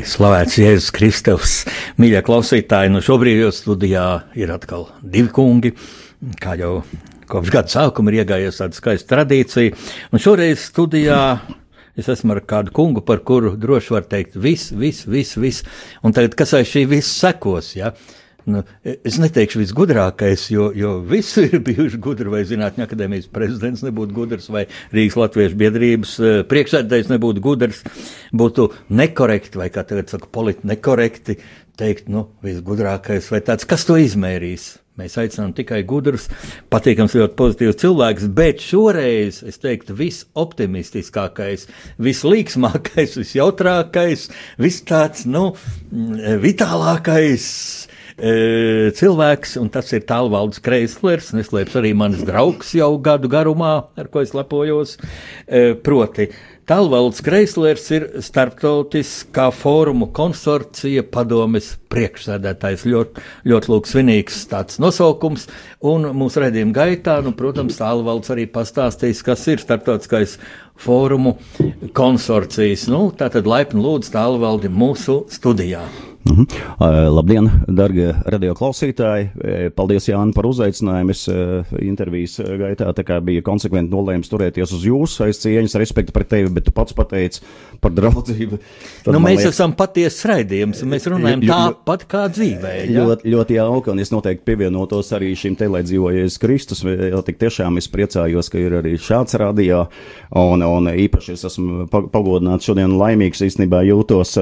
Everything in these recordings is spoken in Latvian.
Lai slavēts Jēzus Kristus, mīļie klausītāji, nu šobrīd jau studijā ir atkal divi kungi, kā jau kopš gada sākuma ir iegājies tāda skaista tradīcija, un šoreiz studijā es esmu ar kādu kungu, par kuru droši var teikt viss, viss, viss, viss, un tagad kas aiz šī viss sekos, ja? Nu, es neteikšu visgudrākais, jo, jo visi ir bijuši gudri, vai Zinātņu akadēmijas prezidents nebūtu gudrs, vai Rīgas Latviešu biedrības eh, priekšsēdētājs nebūtu gudrs. Būtu nekorekti, vai kā tagad saka, politi nekorekti teikt, nu, visgudrākais vai tāds, kas to izmērīs. Mēs aicinām tikai gudrus, patīkams, ļoti pozitīvs cilvēks, bet šoreiz es teiktu, visoptimistiskākais, vislīgsmākais, visjautrākais, vis tāds, nu, vitālākais cilvēks, un tas ir tālvaldes Kreislers, neslēps arī mans draugs jau gadu garumā, ar ko es lepojos, e, proti. Tālvalds Kreislers ir starptautiskā fórumu konsorcija padomes priekšsēdētājs. Ļoti, ļoti lūk, svinīgs tāds nosaukums, un mūsu redzījuma gaitā, nu, protams, Tālvalds arī pastāstīs, kas ir starptautiskais fórumu konsorcijas. Nu, tātad laipni lūdzu Tālvaldi mūsu studijā. Uh, labdien, darbie radioklausītāji! Paldies, Jānis, par uzaicinājumu. Es intervijas gaitā biju konsekventi nolēmis turēties uz jūsu aiz cieņas, respektu pret tevi, bet tu pats pateici par draudzību. Tad, nu, mēs liekas, esam patiesi raidījums, mēs runājam tāpat kā dzīvē. Ja? Ļoti, ļoti jauki, un es noteikti pievienotos arī šim te, lai dzīvojies Kristus. Tik tiešām es priecājos, ka ir arī šāds radio, un, un īpaši es esmu pagodināts šodien laimīgs, īstenībā jūtos,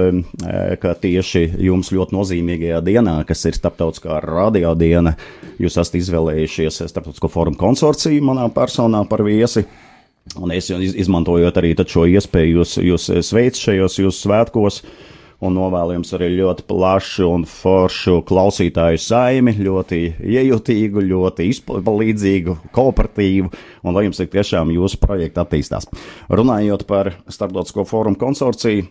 ka tieši jums ļoti nozīmīgajā dienā, kas ir starptautiskā radio diena, jūs esat izvēlējušies starptautisko forumu konsorciju manā personā par viesi. Un es izmantojot arī šo iespēju, jūs, jūs sveicu šajos jūsu svētkos un novēlu jums arī ļoti plašu un foršu klausītāju saimi, ļoti iejutīgu, ļoti izpalīdzīgu, kooperatīvu, un lai jums tik tiešām jūsu projekti attīstās. Runājot par starptautisko fórumu konsorciju,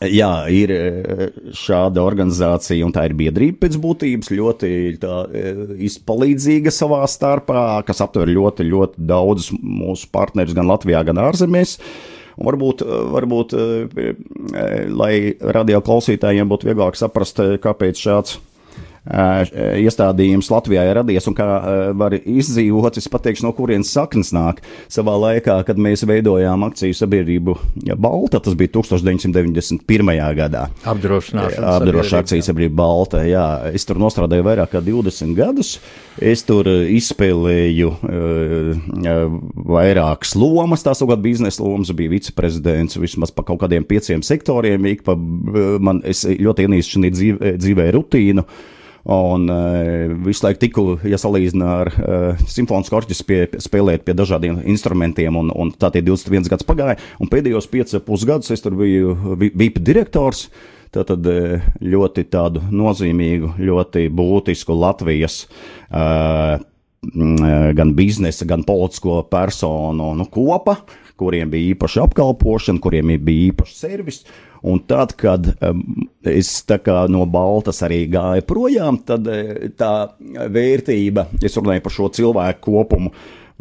Jā, ir e, šāda organizācija, un tā ir biedrība pēc būtības ļoti tā, e, izpalīdzīga savā starpā, kas aptver ļoti, ļoti daudzus mūsu partnerus gan Latvijā, gan ārzemēs. Un varbūt, e, varbūt, lai radio klausītājiem būtu vieglāk saprast, kāpēc šāds iestādījums Latvijā ir radies un kā var izdzīvot. Es pateikšu, no kurienes saknes nāk. Savā laikā, kad mēs veidojām akciju sabiedrību Balta, tas bija 1991. gadā. Apdrošināšanas Apdrošināšanas akciju sabiedrība Balta, jā. Es tur nostrādāju vairāk kā 20 gadus. Es tur izspēlēju vairākas lomas, tās kāda biznesa lomas, bija viceprezidents vismaz pa kaut kādiem pieciem sektoriem. Pa, man, es ļoti ienīstu šī dzīvē, dzīvē rutīnu. Uh, Un uh, visu laiku tiku, ja salīdzinu ar uh, simfonisko orķestru, pie, spēlēt pie dažādiem instrumentiem, un, un tā tie 21 gads pagāja. Un pēdējos 5,5 gadus es tur biju VIP direktors. Tātad ļoti tādu nozīmīgu, ļoti būtisku Latvijas uh, gan biznesa, gan politisko personu nu, kopa, kuriem bija īpaša apkalpošana, kuriem bija īpašs servis. Un tad, kad um, es no Baltas arī gāju projām, tad eh, tā vērtība, es runāju par šo cilvēku kopumu,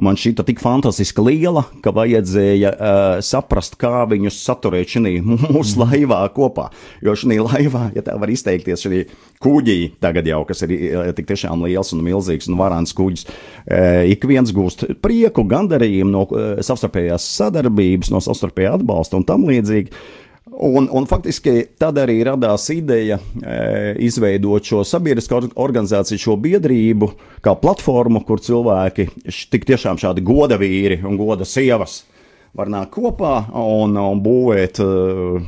man šķita tik fantastiski liela, ka vajadzēja uh, saprast, kā viņus saturēt šajā mūsu mhm. laivā kopā. Jo šajā laivā, ja tā var izteikties, šī kuģī tagad jau, kas ir uh, tik tiešām liels un milzīgs un varants kuģis, uh, ik viens gūst prieku, gandarījumu no uh, savstarpējās sadarbības, no savstarpējā atbalsta un tam līdzīgi. Un, un faktiski tad arī radās ideja e, izveidot šo sabiedrisko organizāciju, šo biedrību, kā platformu, kur cilvēki, tik tiešām šādi goda vīri un goda sievas, var nākt kopā un, un būvēt uh,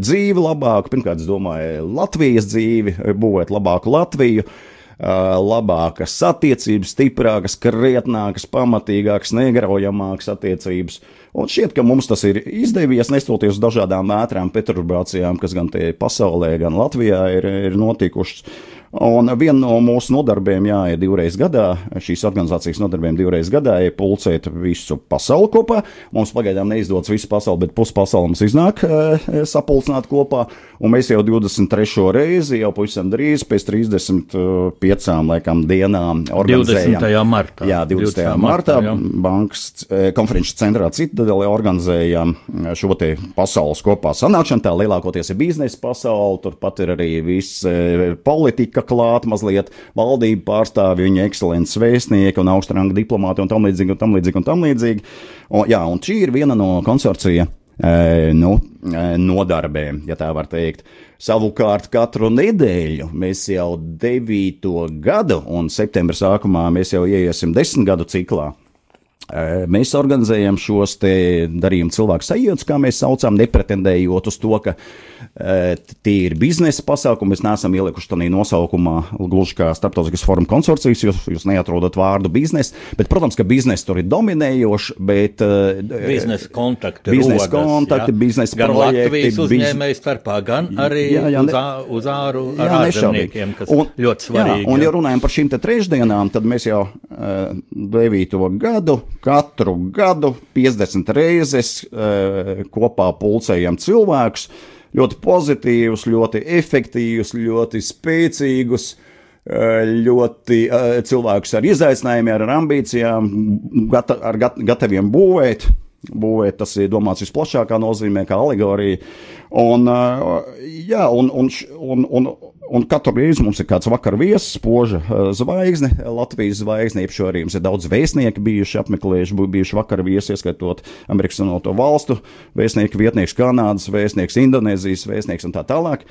dzīvi labāku. Pirmkārt, es domāju, Latvijas dzīvi, būvēt labāku Latviju. Uh, labākas attiecības, stiprākas, krietnākas, pamatīgākas, negraujamākas attiecības. Un šķiet, ka mums tas ir izdevies, nestoties uz dažādām ātrām perturbācijām, kas gan te pasaulē, gan Latvijā ir, ir notikušas. Un viena no mūsu nodarbiem, jā, ir divreiz gadā, šīs organizācijas nodarbiem divreiz gadā, ir pulcēt visu pasauli kopā. Mums pagaidām neizdodas visu pasauli, bet puspasauli mums iznāk e, sapulcināt kopā. Un mēs jau 23. reizi, jau pavisam drīz, pēc 35 laikam dienām organizējam. 20. martā. Jā, 20. 20. martā, martā bankas e, konferences centrā Citadeli organizējam šo te pasaules kopā sanākšanu. Tā lielākoties ir biznesa pasaule, turpat ir arī viss e, politika klāt mazliet valdību pārstāvi, viņa ekscelences vēstnieki un augstranga diplomāti un tam līdzīgi un tam līdzīgi un tam līdzīgi. Un, jā, un šī ir viena no konsorcija e, nu, e, nodarbēm, ja tā var teikt. Savukārt katru nedēļu mēs jau devīto gadu, un septembra sākumā mēs jau ieiesim desmit gadu ciklā. Mēs organizējam šos darījumu cilvēku sajūtas, kā mēs saucam, nepretendējot uz to, ka Tie ir biznesa pasākumi. Mēs neesam ielikuši tādā nosaukumā, gluži kā starptautiskais foruma konsorcijas. Jūs, jūs neatrodat vārdu biznesa, bet, protams, ka biznesa tur ir dominējošs. Bet biznesa kontakti, biznesa kontakti, ja? biznesa gan projekti, Latvijas uzņēmēju starpā, gan arī jā, jā, ne, uz, ā, uz āru ar jā, ārzemniekiem, kas un, ļoti svarīgi. Jā, un, ja runājam par šīm te trešdienām, tad mēs jau uh, devīto gadu, katru gadu 50 reizes uh, kopā pulcējam cilvēkus ļoti pozitīvus, ļoti efektīvus, ļoti spēcīgus eh, ļoti uh, cilvēkus ar izaicinājumiem, ar ambīcijām, gata, ar gat, gataviem būvēt. Būvēt tas ir domāts visplašākā nozīmē, kā alegorija. Un, uh, jā, un, un, un, un, Un katru reizi mums ir kāds vakar viesis, spoža eh, zvaigzne, Latvijas zvaigzne, jeb arī mums ir daudz vēstnieki bijuši apmeklējuši, bijuši vakar viesi, ieskaitot Amerikas Savienoto valstu vēstnieku, vietnieks Kanādas, vēstnieks Indonēzijas, vēstnieks un tā tālāk.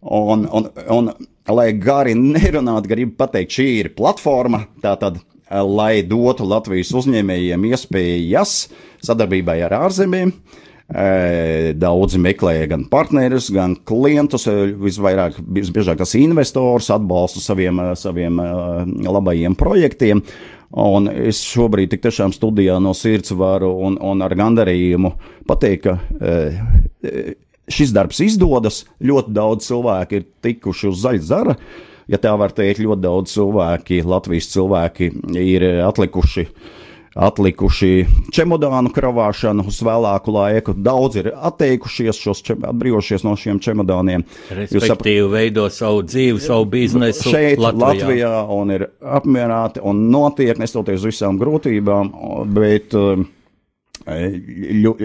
Un, un, un, lai gari nerunātu, gribu pateikt, šī ir platforma, tātad, eh, lai dotu Latvijas uzņēmējiem iespējas sadarbībai ar ārzemēm. Uh, Daudzi meklēja gan partnerus, gan klientus, visvairāk, visbiežāk tas investors atbalstu saviem, saviem labajiem projektiem. Un es šobrīd tik tiešām studijā no sirds varu un, un ar gandarījumu pateikt, ka šis darbs izdodas. Ļoti daudz cilvēku ir tikuši uz zaļa zara. Ja tā var teikt, ļoti daudz cilvēki, Latvijas cilvēki ir atlikuši uh, atlikuši čemodānu kravāšanu uz vēlāku laiku. Daudz ir atteikušies, čem, atbrīvojušies no šiem čemodāniem. Respektīvi, sap... veido savu dzīvi, savu biznesu šeit, Latvijā. Latvijā un ir apmierināti un notiek, nestoties visām grūtībām, bet eh,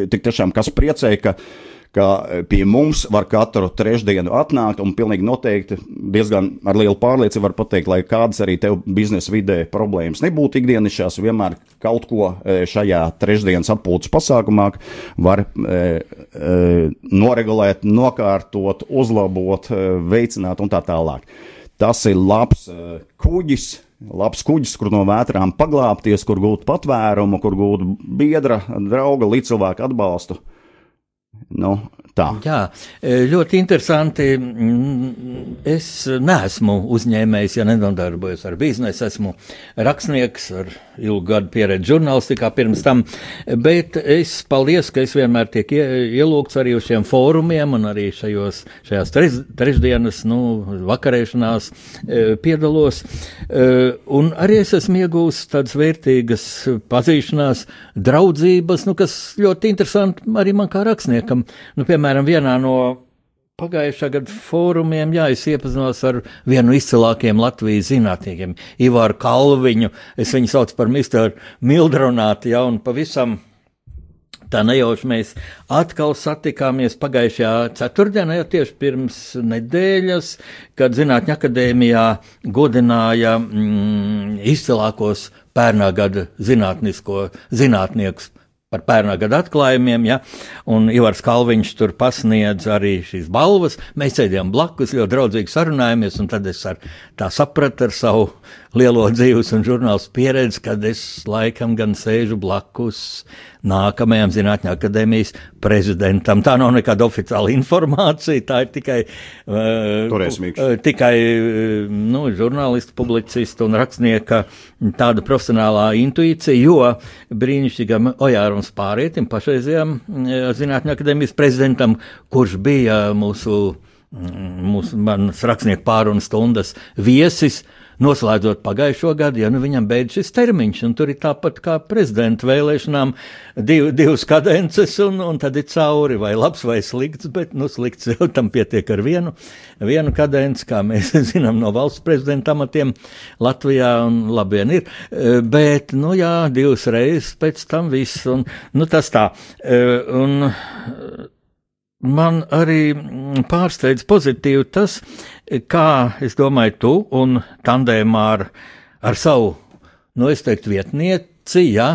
tik tiešām kas priecē, ka ka e, pie mums var katru trešdienu atnākt un pilnīgi noteikti diezgan ar lielu pārliecību var pateikt, lai kādas arī tev biznesa vidē problēmas nebūtu ikdienišķās, vienmēr kaut ko e, šajā trešdienas atpūtas pasākumā var e, e, noregulēt, nokārtot, uzlabot, veicināt un tā tālāk. Tas ir labs e, kuģis, labs kuģis, kur no vētrām paglāpties, kur gūt patvērumu, kur gūt biedra, drauga, līdzcilvēku atbalstu. Nu, tā. Jā, e, ļoti interesanti. Mm, es neesmu uzņēmējs, ja nedarbojos ar biznesu. Esmu rakstnieks ar ilgu gadu pieredzi žurnālistikā pirms tam, bet es paldies, ka es vienmēr tiek ielūgts arī uz šiem fórumiem un arī šajos, šajās treš, trešdienas, nu, vakarēšanās e, piedalos. E, un arī es esmu iegūst tādas vērtīgas pazīšanās, draudzības, nu, kas ļoti interesanti arī man kā rakstniekam. Nu, piemēram, vienā no Pagājušā gada fórumiem, jā, es iepazinos ar vienu izcilākajiem Latvijas zinātniekiem, Ivāru Kalviņu. Es viņu saucu par Misteru Mildronāti, jā, un pavisam tā nejauši mēs atkal satikāmies pagājušajā ceturtdienā, jau tieši pirms nedēļas, kad Zinātņu akadēmijā godināja mm, izcilākos pērnā gada zinātnisko zinātniekus par pērnā gada atklājumiem, ja, un Ivars Kalviņš tur pasniedz arī šīs balvas. Mēs sēdējām blakus, ļoti draudzīgi sarunājāmies, un tad es ar, tā sapratu ar savu lielo dzīves un žurnāls pieredzi, kad es laikam gan sēžu blakus nākamajam Zinātņu akadēmijas prezidentam. Tā nav nekāda oficiāla informācija, tā ir tikai, uh, tikai uh, nu, žurnālistu, publicistu un rakstnieka tāda profesionālā intuīcija, jo brīnišķīgam Ojāram Spārietim, pašreizējam Zinātņu akadēmijas prezidentam, kurš bija mūsu, mūsu manas rakstnieku pārunas stundas viesis, uh, noslēdzot pagājušo gadu, ja nu viņam beidz šis termiņš, un tur ir tāpat kā prezidenta vēlēšanām div, divas kadences, un, un tad ir cauri, vai labs vai slikts, bet, nu, slikts jau tam pietiek ar vienu, vienu kadenci, kā mēs zinām no valsts prezidenta amatiem Latvijā, un labien ir, bet, nu, jā, divas reizes pēc tam viss, un, nu, tas tā, un, Man arī pārsteidz pozitīvi tas, kā es domāju, tu un tandēmā ar, ar savu, nu, es teiktu, vietnieci, ja,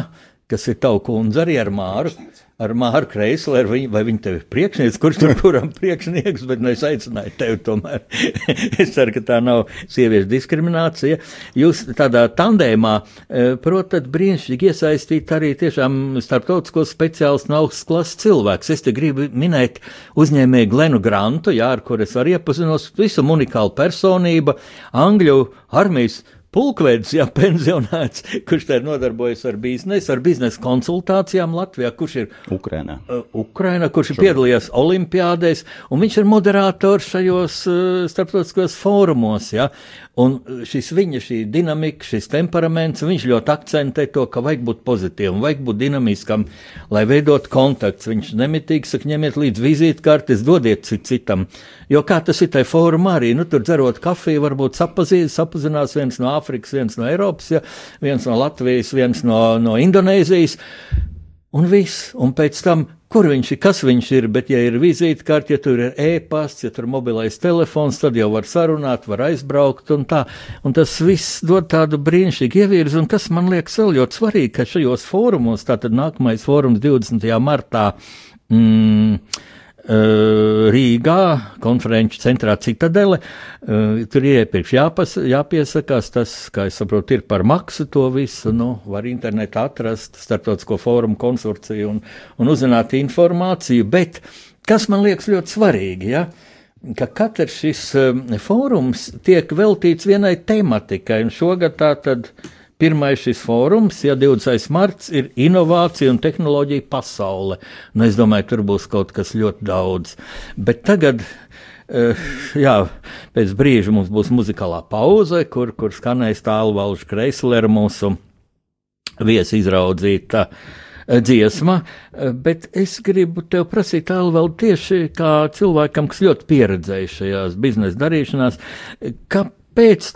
kas ir tavu kundze arī ar Māru ar Māru Kreisleru, vai, vai viņa tev ir priekšnieks, kurš tur kuram priekšnieks, bet nu, es aicināju tevi tomēr. es ceru, ka tā nav sieviešu diskriminācija. Jūs tādā tandēmā, eh, protat, brīnišķīgi iesaistīt arī tiešām starptautisko speciālistu no augstas klases cilvēks. Es te gribu minēt uzņēmēju Glenu Grantu, jā, ar kur es arī iepazinos, visam unikāla personība, Angļu armijas Pulkvedis, jā, pensionēts, kurš te nodarbojas ar biznesu, ar biznesa konsultācijām Latvijā, kurš ir Ukrainā, uh, Ukraina, kurš ir piedalījies olimpiādēs, un viņš ir moderators šajos uh, starptautiskos fórumos, jā. Un šis viņa, šī dinamika, šis temperaments, viņš ļoti akcentē to, ka vajag būt pozitīvam, vajag būt dinamiskam, lai veidot kontakts. Viņš nemitīgi saka, ņemiet līdzi vizītkartes, dodiet cit citam. Jo kā tas ir tajā fórumā arī, nu tur dzerot kafiju, varbūt sapazīs, sapazinās viens no Āfrikas, viens no Eiropas, ja, viens no Latvijas, viens no, no Indonēzijas. Un viss, un pēc tam kur viņš ir, kas viņš ir, bet, ja ir vizītkarte, ja tur ir e-pasts, ja tur ir mobilais telefons, tad jau var sarunāt, var aizbraukt un tā. Un tas viss dod tādu brīnišķīgu ievirzi, un kas man liekas vēl ļoti svarīgi, ka šajos fórumos, tātad nākamais fórums 20. martā, mm, Rīgā, konferenču centrā Citadele. Tur iepriekš jāpas, jāpiesakās, tas, kā es saprotu, ir par maksu to visu. Nu, var internetā atrast starptautisko fórumu konsorciju un, un uzzināt informāciju, bet kas man liekas ļoti svarīgi, ja? ka katrs šis fórums tiek veltīts vienai tematikai, un šogad tā tad ir Pirmais šis fórums, ja 20. marts, ir inovācija un tehnoloģija pasaule. Nu, es domāju, tur būs kaut kas ļoti daudz. Bet tagad, uh, jā, pēc brīža mums būs muzikālā pauze, kur, kur skanēs tālu valžu kreislera mūsu viesi izraudzīta eh, dziesma, eh, bet es gribu tev prasīt, tālu vēl tieši kā cilvēkam, kas ļoti pieredzējis šajās biznesa darīšanās, kāpēc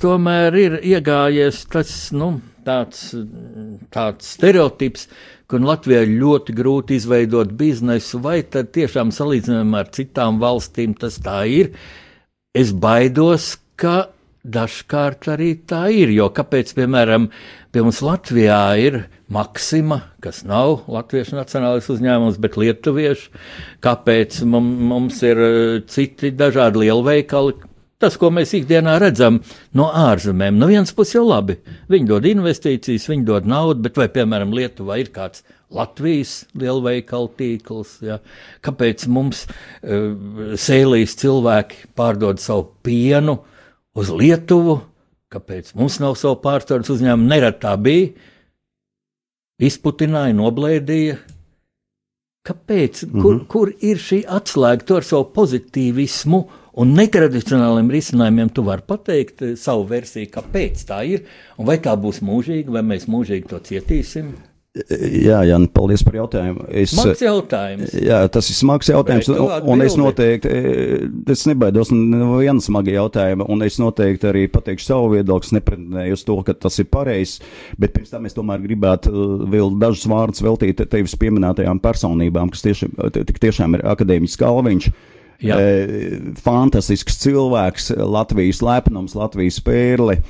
tomēr ir iegājies tas, nu, tāds, tāds stereotips, ka Latvijā ir ļoti grūti izveidot biznesu, vai tad tiešām salīdzinājumā ar citām valstīm tas tā ir. Es baidos, ka dažkārt arī tā ir, jo kāpēc, piemēram, pie mums Latvijā ir Maksima, kas nav latviešu nacionālais uzņēmums, bet lietuviešu, kāpēc mums ir citi dažādi lielveikali, Tas, ko mēs ikdienā redzam no ārzemēm, no vienas puses jau labi. Viņi dod investīcijas, viņi dod naudu, bet vai, piemēram, Lietuvā ir kāds Latvijas lielveikalu tīkls? Ja? Kāpēc mums uh, sēlīs cilvēki pārdod savu pienu uz Lietuvu? Kāpēc mums nav savu pārstāvju uzņēmumu? Nerad tā bija. Izputināja, noblēdīja. Kāpēc? Kur, mm -hmm. kur ir šī atslēga to ar savu pozitīvismu? Un netradicionāliem risinājumiem tu vari pateikt eh, savu versiju, kāpēc tā ir, un vai tā būs mūžīga, vai mēs mūžīgi to cietīsim. Jā, Jan, paldies par jautājumu. Es, smags jautājums. Jā, tas ir smags jautājums, un, es noteikti, eh, es nebaidos no viena smaga jautājuma, un es noteikti arī pateikšu savu viedokli, nepretendēju uz to, ka tas ir pareizs, bet pirms tam es tomēr gribētu eh, vēl dažus vārdus veltīt tevis pieminētajām personībām, kas tiešām, tiešām ir akadēmiķis Kalviņš. Jā. E, fantastisks cilvēks, Latvijas lepnums, Latvijas pērle.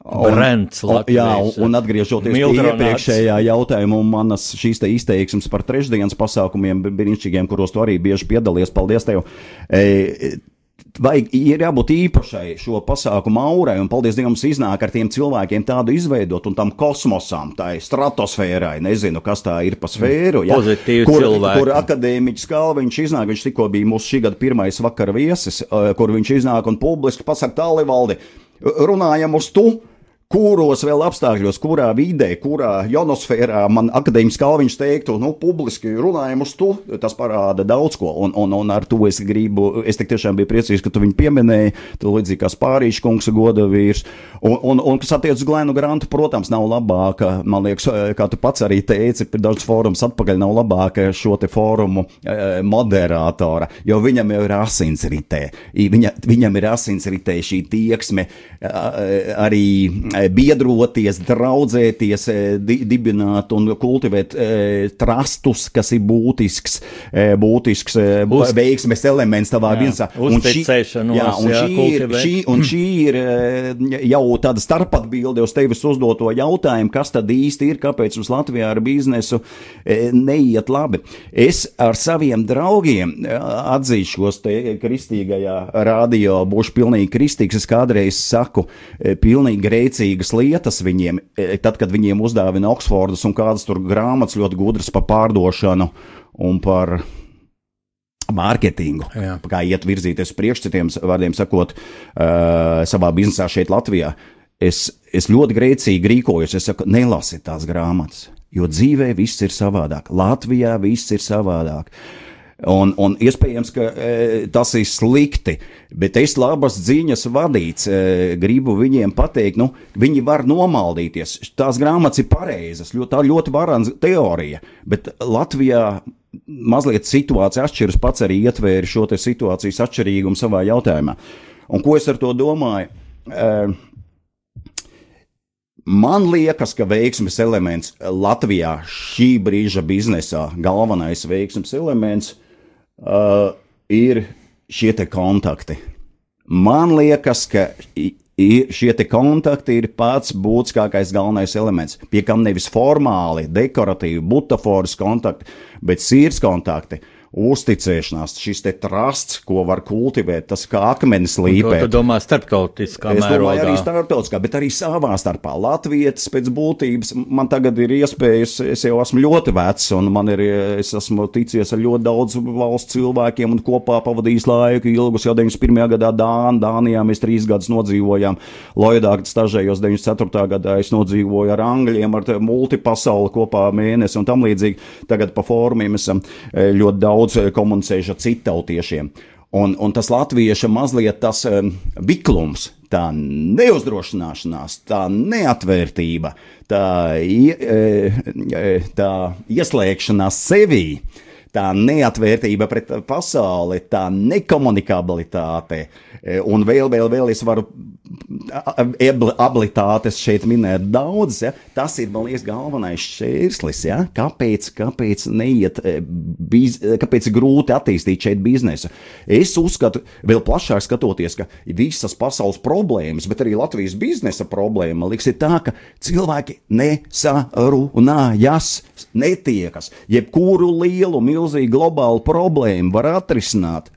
Brands, un, jā, un, un atgriežoties pie iepriekšējā jautājuma un manas šīs te izteiksmes par trešdienas pasākumiem brīnišķīgiem, kuros tu arī bieži piedalies, paldies tev. E, Vajag, ir jābūt īpašai šo pasākumu aurai, un paldies Dievam, iznāk ar tiem cilvēkiem tādu izveidot, un tam kosmosam, tai stratosfērai, nezinu, kas tā ir pa sfēru. Ja, kur, cilvēki. kur akadēmiķis Kalviņš iznāk, viņš tikko bija mūsu šī gada pirmais vakara viesis, e, kur viņš iznāk un publiski pasaka tālivaldi, runājam uz tu kuros vēl apstākļos, kurā vidē, kurā jonosfērā man akadēmiski Kalviņš teiktu, nu, publiski runājam uz to, tas parāda daudz ko, un, un, un ar to es gribu, es tik tiešām biju priecīgs, ka tu viņu pieminēji, tu līdzīgi kā Spārīša kungs goda vīrs, un, un, un kas attiec uz Glēnu Grantu, protams, nav labāka, man liekas, kā tu pats arī teici, daudz fórums atpakaļ nav labāka šo te fórumu eh, moderātora, jo viņam jau ir asinsritē, viņa, viņam ir asinsritē šī tieksme arī Eh, biedroties, draudzēties, eh, di dibināt un kultivēt eh, trastus, kas ir būtisks, būtisks Uz, veiksmes elements tavā. Un šī, jā, un, jā, šī ir, šī, un šī ir jau tāda starpatbilde uz tevis uzdoto jautājumu, kas tad īsti ir, kāpēc mums Latvijā ar biznesu neiet labi. Es ar saviem draugiem atzīšos te kristīgajā radio, būšu pilnīgi kristīgs, es kādreiz saku, pilnīgi grēcīgi vajadzīgas lietas viņiem, e, tad, kad viņiem uzdāvina Oksfordas un kādas tur grāmatas ļoti gudras par pārdošanu un par mārketingu, Jā. kā iet virzīties priekš citiem vārdiem sakot, uh, savā biznesā šeit Latvijā. Es, es ļoti grēcīgi rīkojos, es saku, nelasiet tās grāmatas, jo dzīvē viss ir savādāk, Latvijā viss ir savādāk. Uh, Un, un iespējams, ka e, tas ir slikti, bet es labas ziņas vadīts, e, gribu viņiem pateikt, nu, viņi var nomaldīties. Tās grāmatas ir pareizas, ļoti, tā ļoti varana teorija, bet Latvijā mazliet situācija atšķiras, pats arī ietvēri šo situācijas atšķirīgumu savā jautājumā. Un ko es ar to domāju? E, Man liekas, ka veiksmes elements Latvijā šī brīža biznesā, galvenais veiksmes elements uh, ir šie kontakti. Man liekas, ka šie kontakti ir pats būtiskākais galvenais elements, pie kam nevis formāli, dekoratīvi, butaforas kontakti, bet sirds kontakti uzticēšanās, šis te trusts, ko var kultivēt, tas kā akmenis līpē. Tu domā starptautiskā mērogā? Es domāju arī starptautiskā, bet arī savā starpā. Latvietis pēc būtības, man tagad ir iespējas, es jau esmu ļoti vecs, un man ir, es esmu ticies ar ļoti daudz valsts cilvēkiem un kopā pavadījis laiku ilgus, jau 91. gadā Dān, Dānijā mēs trīs gadus nodzīvojām, Loidā stažējos 94. gadā es nodzīvoju ar Angļiem, ar multipasauli kopā mēnesi un tam līdzīgi. Tagad pa fórumiem esam eh, ļoti daudz daudz eh, komunicējuši ar citautiešiem. Un, un tas latvieša mazliet tas um, biklums, tā neuzdrošināšanās, tā neatvērtība, tā, e, tā ieslēgšanās sevī, tā neatvērtība pret pasauli, tā nekomunikabilitāte. Un vēl, vēl, vēl es varu abilitātes šeit minēt daudz, ja? tas ir, man liekas, galvenais šķērslis. Ja? Kāpēc, kāpēc neiet, eh, biz, kāpēc ir grūti attīstīt šeit biznesu? Es uzskatu, vēl plašāk skatoties, ka visas pasaules problēmas, bet arī Latvijas biznesa problēma, liekas, ir tā, ka cilvēki nesarunājas, netiekas. Jebkuru lielu, milzīgu globālu problēmu var atrisināt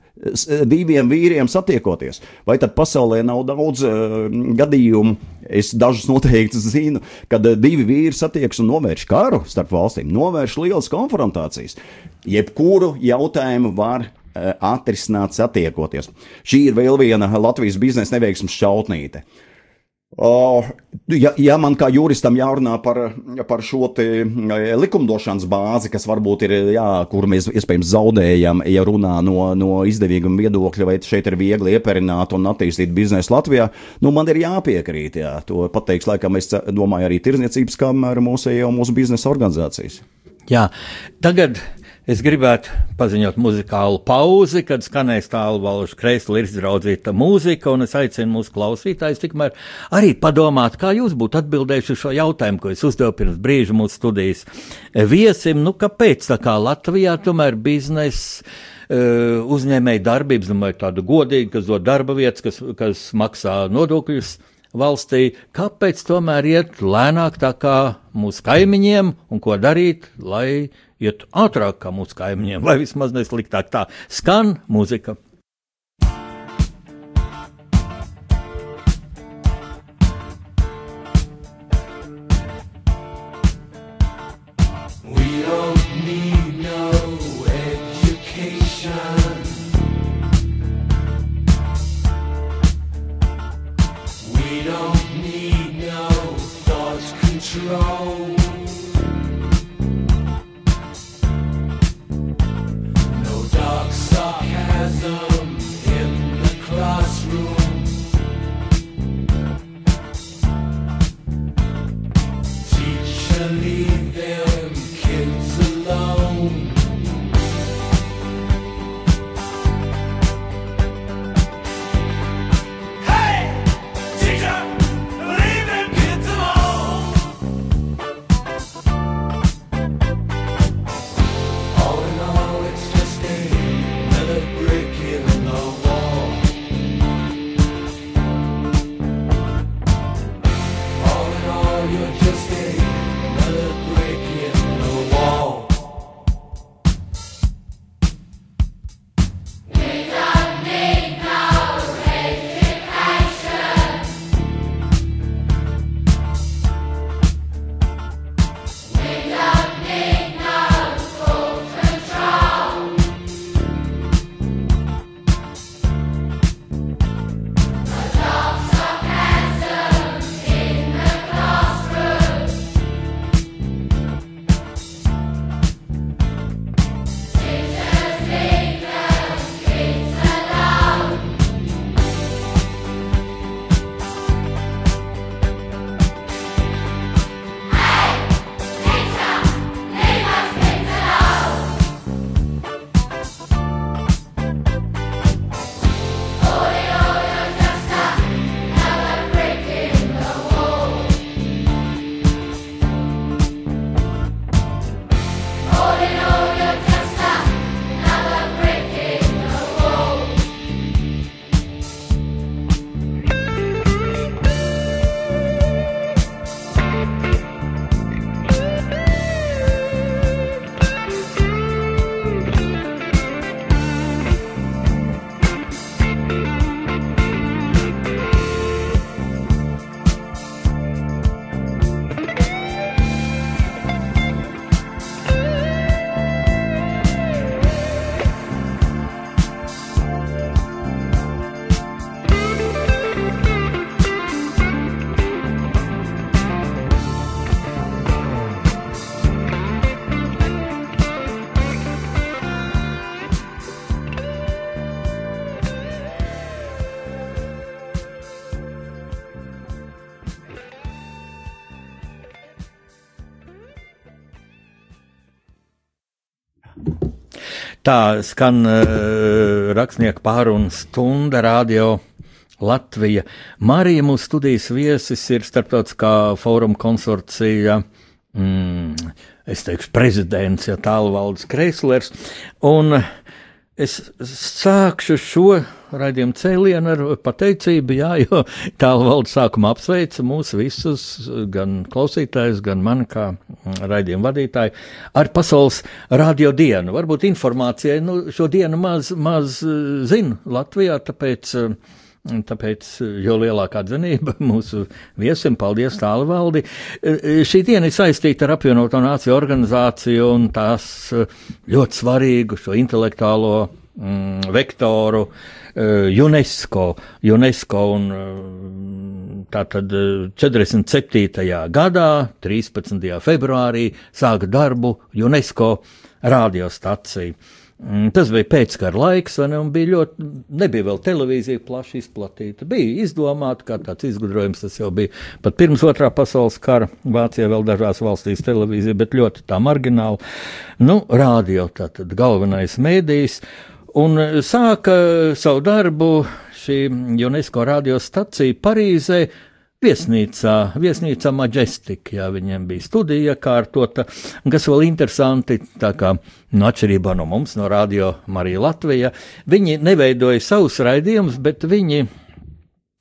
diviem vīriem satiekoties. Vai tad pasaulē nav daudz uh, gadījumu, es dažus noteikti zinu, kad uh, divi vīri satiekas un novērš karu starp valstīm, novērš lielas konfrontācijas. Jebkuru jautājumu var uh, atrisināt satiekoties. Šī ir vēl viena Latvijas biznesa neveiksmes šautnīte. Uh, Ja, ja man kā juristam jārunā par, par šo likumdošanas bāzi, kas varbūt ir, jā, kur mēs iespējams zaudējam, ja runā no, no izdevīguma viedokļa, vai šeit ir viegli ieperināt un attīstīt biznesu Latvijā, nu man ir jāpiekrīt, jā, to pateiks, laikam, es domāju arī tirzniecības kamera mūsu, jau mūsu biznesa organizācijas. Jā, tagad Es gribētu paziņot muzikālu pauzi, kad skanēs tālu valžu kreisli ir izraudzīta mūzika, un es aicinu mūsu klausītājus tikmēr arī padomāt, kā jūs būtu atbildējuši šo jautājumu, ko es uzdevu pirms brīža mūsu studijas viesim. Nu, kāpēc tā kā Latvijā tomēr biznesa e, uzņēmēja darbības, domāju, tādu godīgu, kas dod darba vietas, kas, kas maksā nodokļus valstī, kāpēc tomēr iet lēnāk tā kā mūsu kaimiņiem un ko darīt, lai iet ātrāk kā mūsu kaimiņiem, vai vismaz nesliktāk tā skan mūzika. Tā skan uh, rakstnieka pārunu stunda radio. Latvija. Marija mūsu studijas viesis ir starptautiskā fóruma konsorcija, mm, es teikšu, prezidents, ja tālu valdes Kreislers. Un es sākšu šo raidījumu cēlienu ar pateicību, jā, jo tālu valde sākumā apsveica mūs visus, gan klausītājus, gan mani kā raidījumu vadītāju, ar pasaules radio dienu. Varbūt informācijai, nu, šo dienu maz, maz zinu Latvijā, tāpēc. Tāpēc jo lielākā dzinība mūsu viesim, paldies tālu valdi. Šī diena ir saistīta ar apvienoto nāciju organizāciju un tās ļoti svarīgu šo intelektuālo mm, vektoru UNESCO, UNESCO un tātad 47. gadā, 13. februārī, sāka darbu UNESCO radiostacija. Mm, tas bija pēckara laiks, ne, un bija ļoti, nebija vēl televīzija plaši izplatīta. Bija izdomāta, kā tāds izgudrojums, tas jau bija pat pirms otrā pasaules kara. Vācijā vēl dažās valstīs televīzija, bet ļoti tā margināla. Nu, rādio tātad galvenais mēdījis. Un e, sāka savu darbu šī UNESCO radiostacija Parīzē. Viesnīcā, viesnīcā Majestic, jā, viņiem bija studija kārtota, kas vēl interesanti, tā kā, nu, atšķirībā no mums, no Radio Marija Latvija, viņi neveidoja savus raidījumus, bet viņi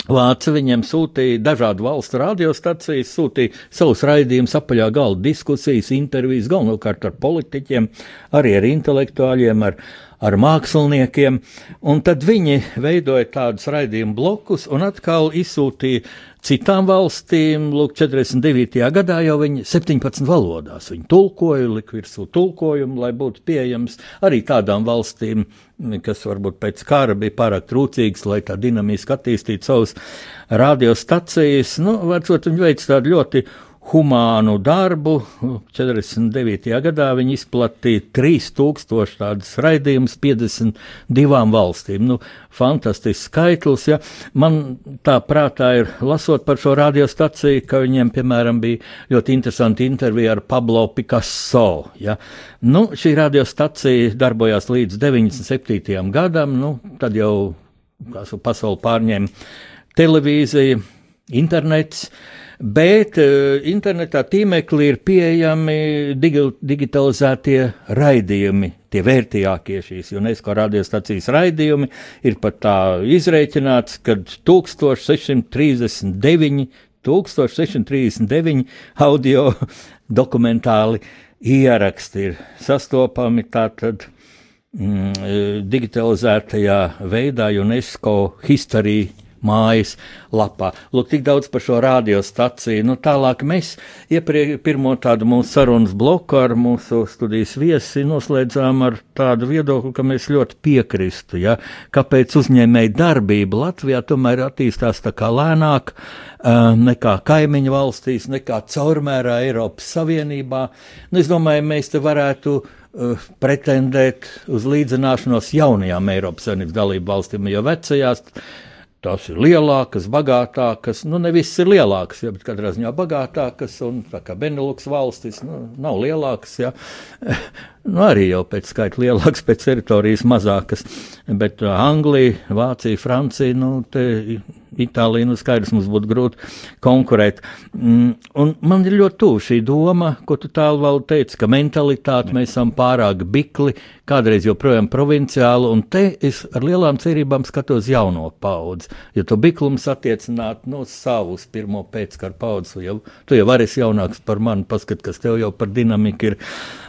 Vācija viņiem sūtīja dažādu valstu radiostacijas, sūtīja savus raidījumus, apaļā galda diskusijas, intervijas, galvenokārt ar politiķiem, arī ar intelektuāļiem, ar, ar māksliniekiem. Un tad viņi veidoja tādus raidījumu blokus un atkal izsūtīja citām valstīm. Lūk, 49. gadā jau viņi 17 valodās viņi tulkoja, lika virsū tulkojumu, lai būtu pieejams arī tādām valstīm kas varbūt pēc kara bija pārāk trūcīgs, lai tā dinamiski attīstītu savus radiostacijas. Nu, varbūt viņi veic tādu ļoti humānu darbu. 49. gadā viņi izplatīja 3000 tādus raidījumus 52 valstīm. Nu, fantastisks skaitlis. Ja. Man tā prātā ir, lasot par šo radiostaciju, ka viņiem, piemēram, bija ļoti interesanti intervija ar Pablo Picasso. Ja. Nu, šī radiostacija darbojās līdz 97. gadam, nu, tad jau pasauli pārņēma televīzija, internets. Bet uh, internetā tīmeklī ir pieejami digi digitalizētie raidījumi, tie vērtīgākie šīs UNESCO radiostacijas raidījumi. Ir pat tā izreikināts, ka 1639, 1639 audio dokumentāli ieraksti ir sastopami tātad mm, digitalizētajā veidā UNESCO History mājas lapā. Lūk, tik daudz par šo radiostaciju. Nu, tālāk mēs iepriekš pirmo tādu mūsu sarunas bloku ar mūsu studijas viesi noslēdzām ar tādu viedokli, ka mēs ļoti piekristu, ja, kāpēc uzņēmēji darbība Latvijā tomēr attīstās tā kā lēnāk nekā kaimiņu valstīs, nekā caurmērā Eiropas Savienībā. Nu, es domāju, mēs te varētu uh, pretendēt uz līdzināšanos jaunajām Eiropas Savienības dalību valstīm, jo vecajās Tās ir lielākas, bagātākas, nu, ne visas ir lielākas, ja, bet katrā ziņā bagātākas, un tā kā Beneluks valstis, nu, nav lielākas, ja, nu, arī jau pēc skaita lielākas, pēc teritorijas mazākas, bet uh, Anglija, Vācija, Francija, nu, te Itālija, nu skaidrs, mums būtu grūti konkurēt. Mm, un man ir ļoti tuvu šī doma, ko tu tālu vēl teici, ka mentalitāte mēs esam pārāk bikli, kādreiz joprojām provinciāli, un te es ar lielām cerībām skatos jauno paudzi. Ja tu biklums attiecināt no savus pirmo pēckaru paudzes, jau, tu jau vari jaunāks par mani, paskat, kas tev jau par dinamiku ir.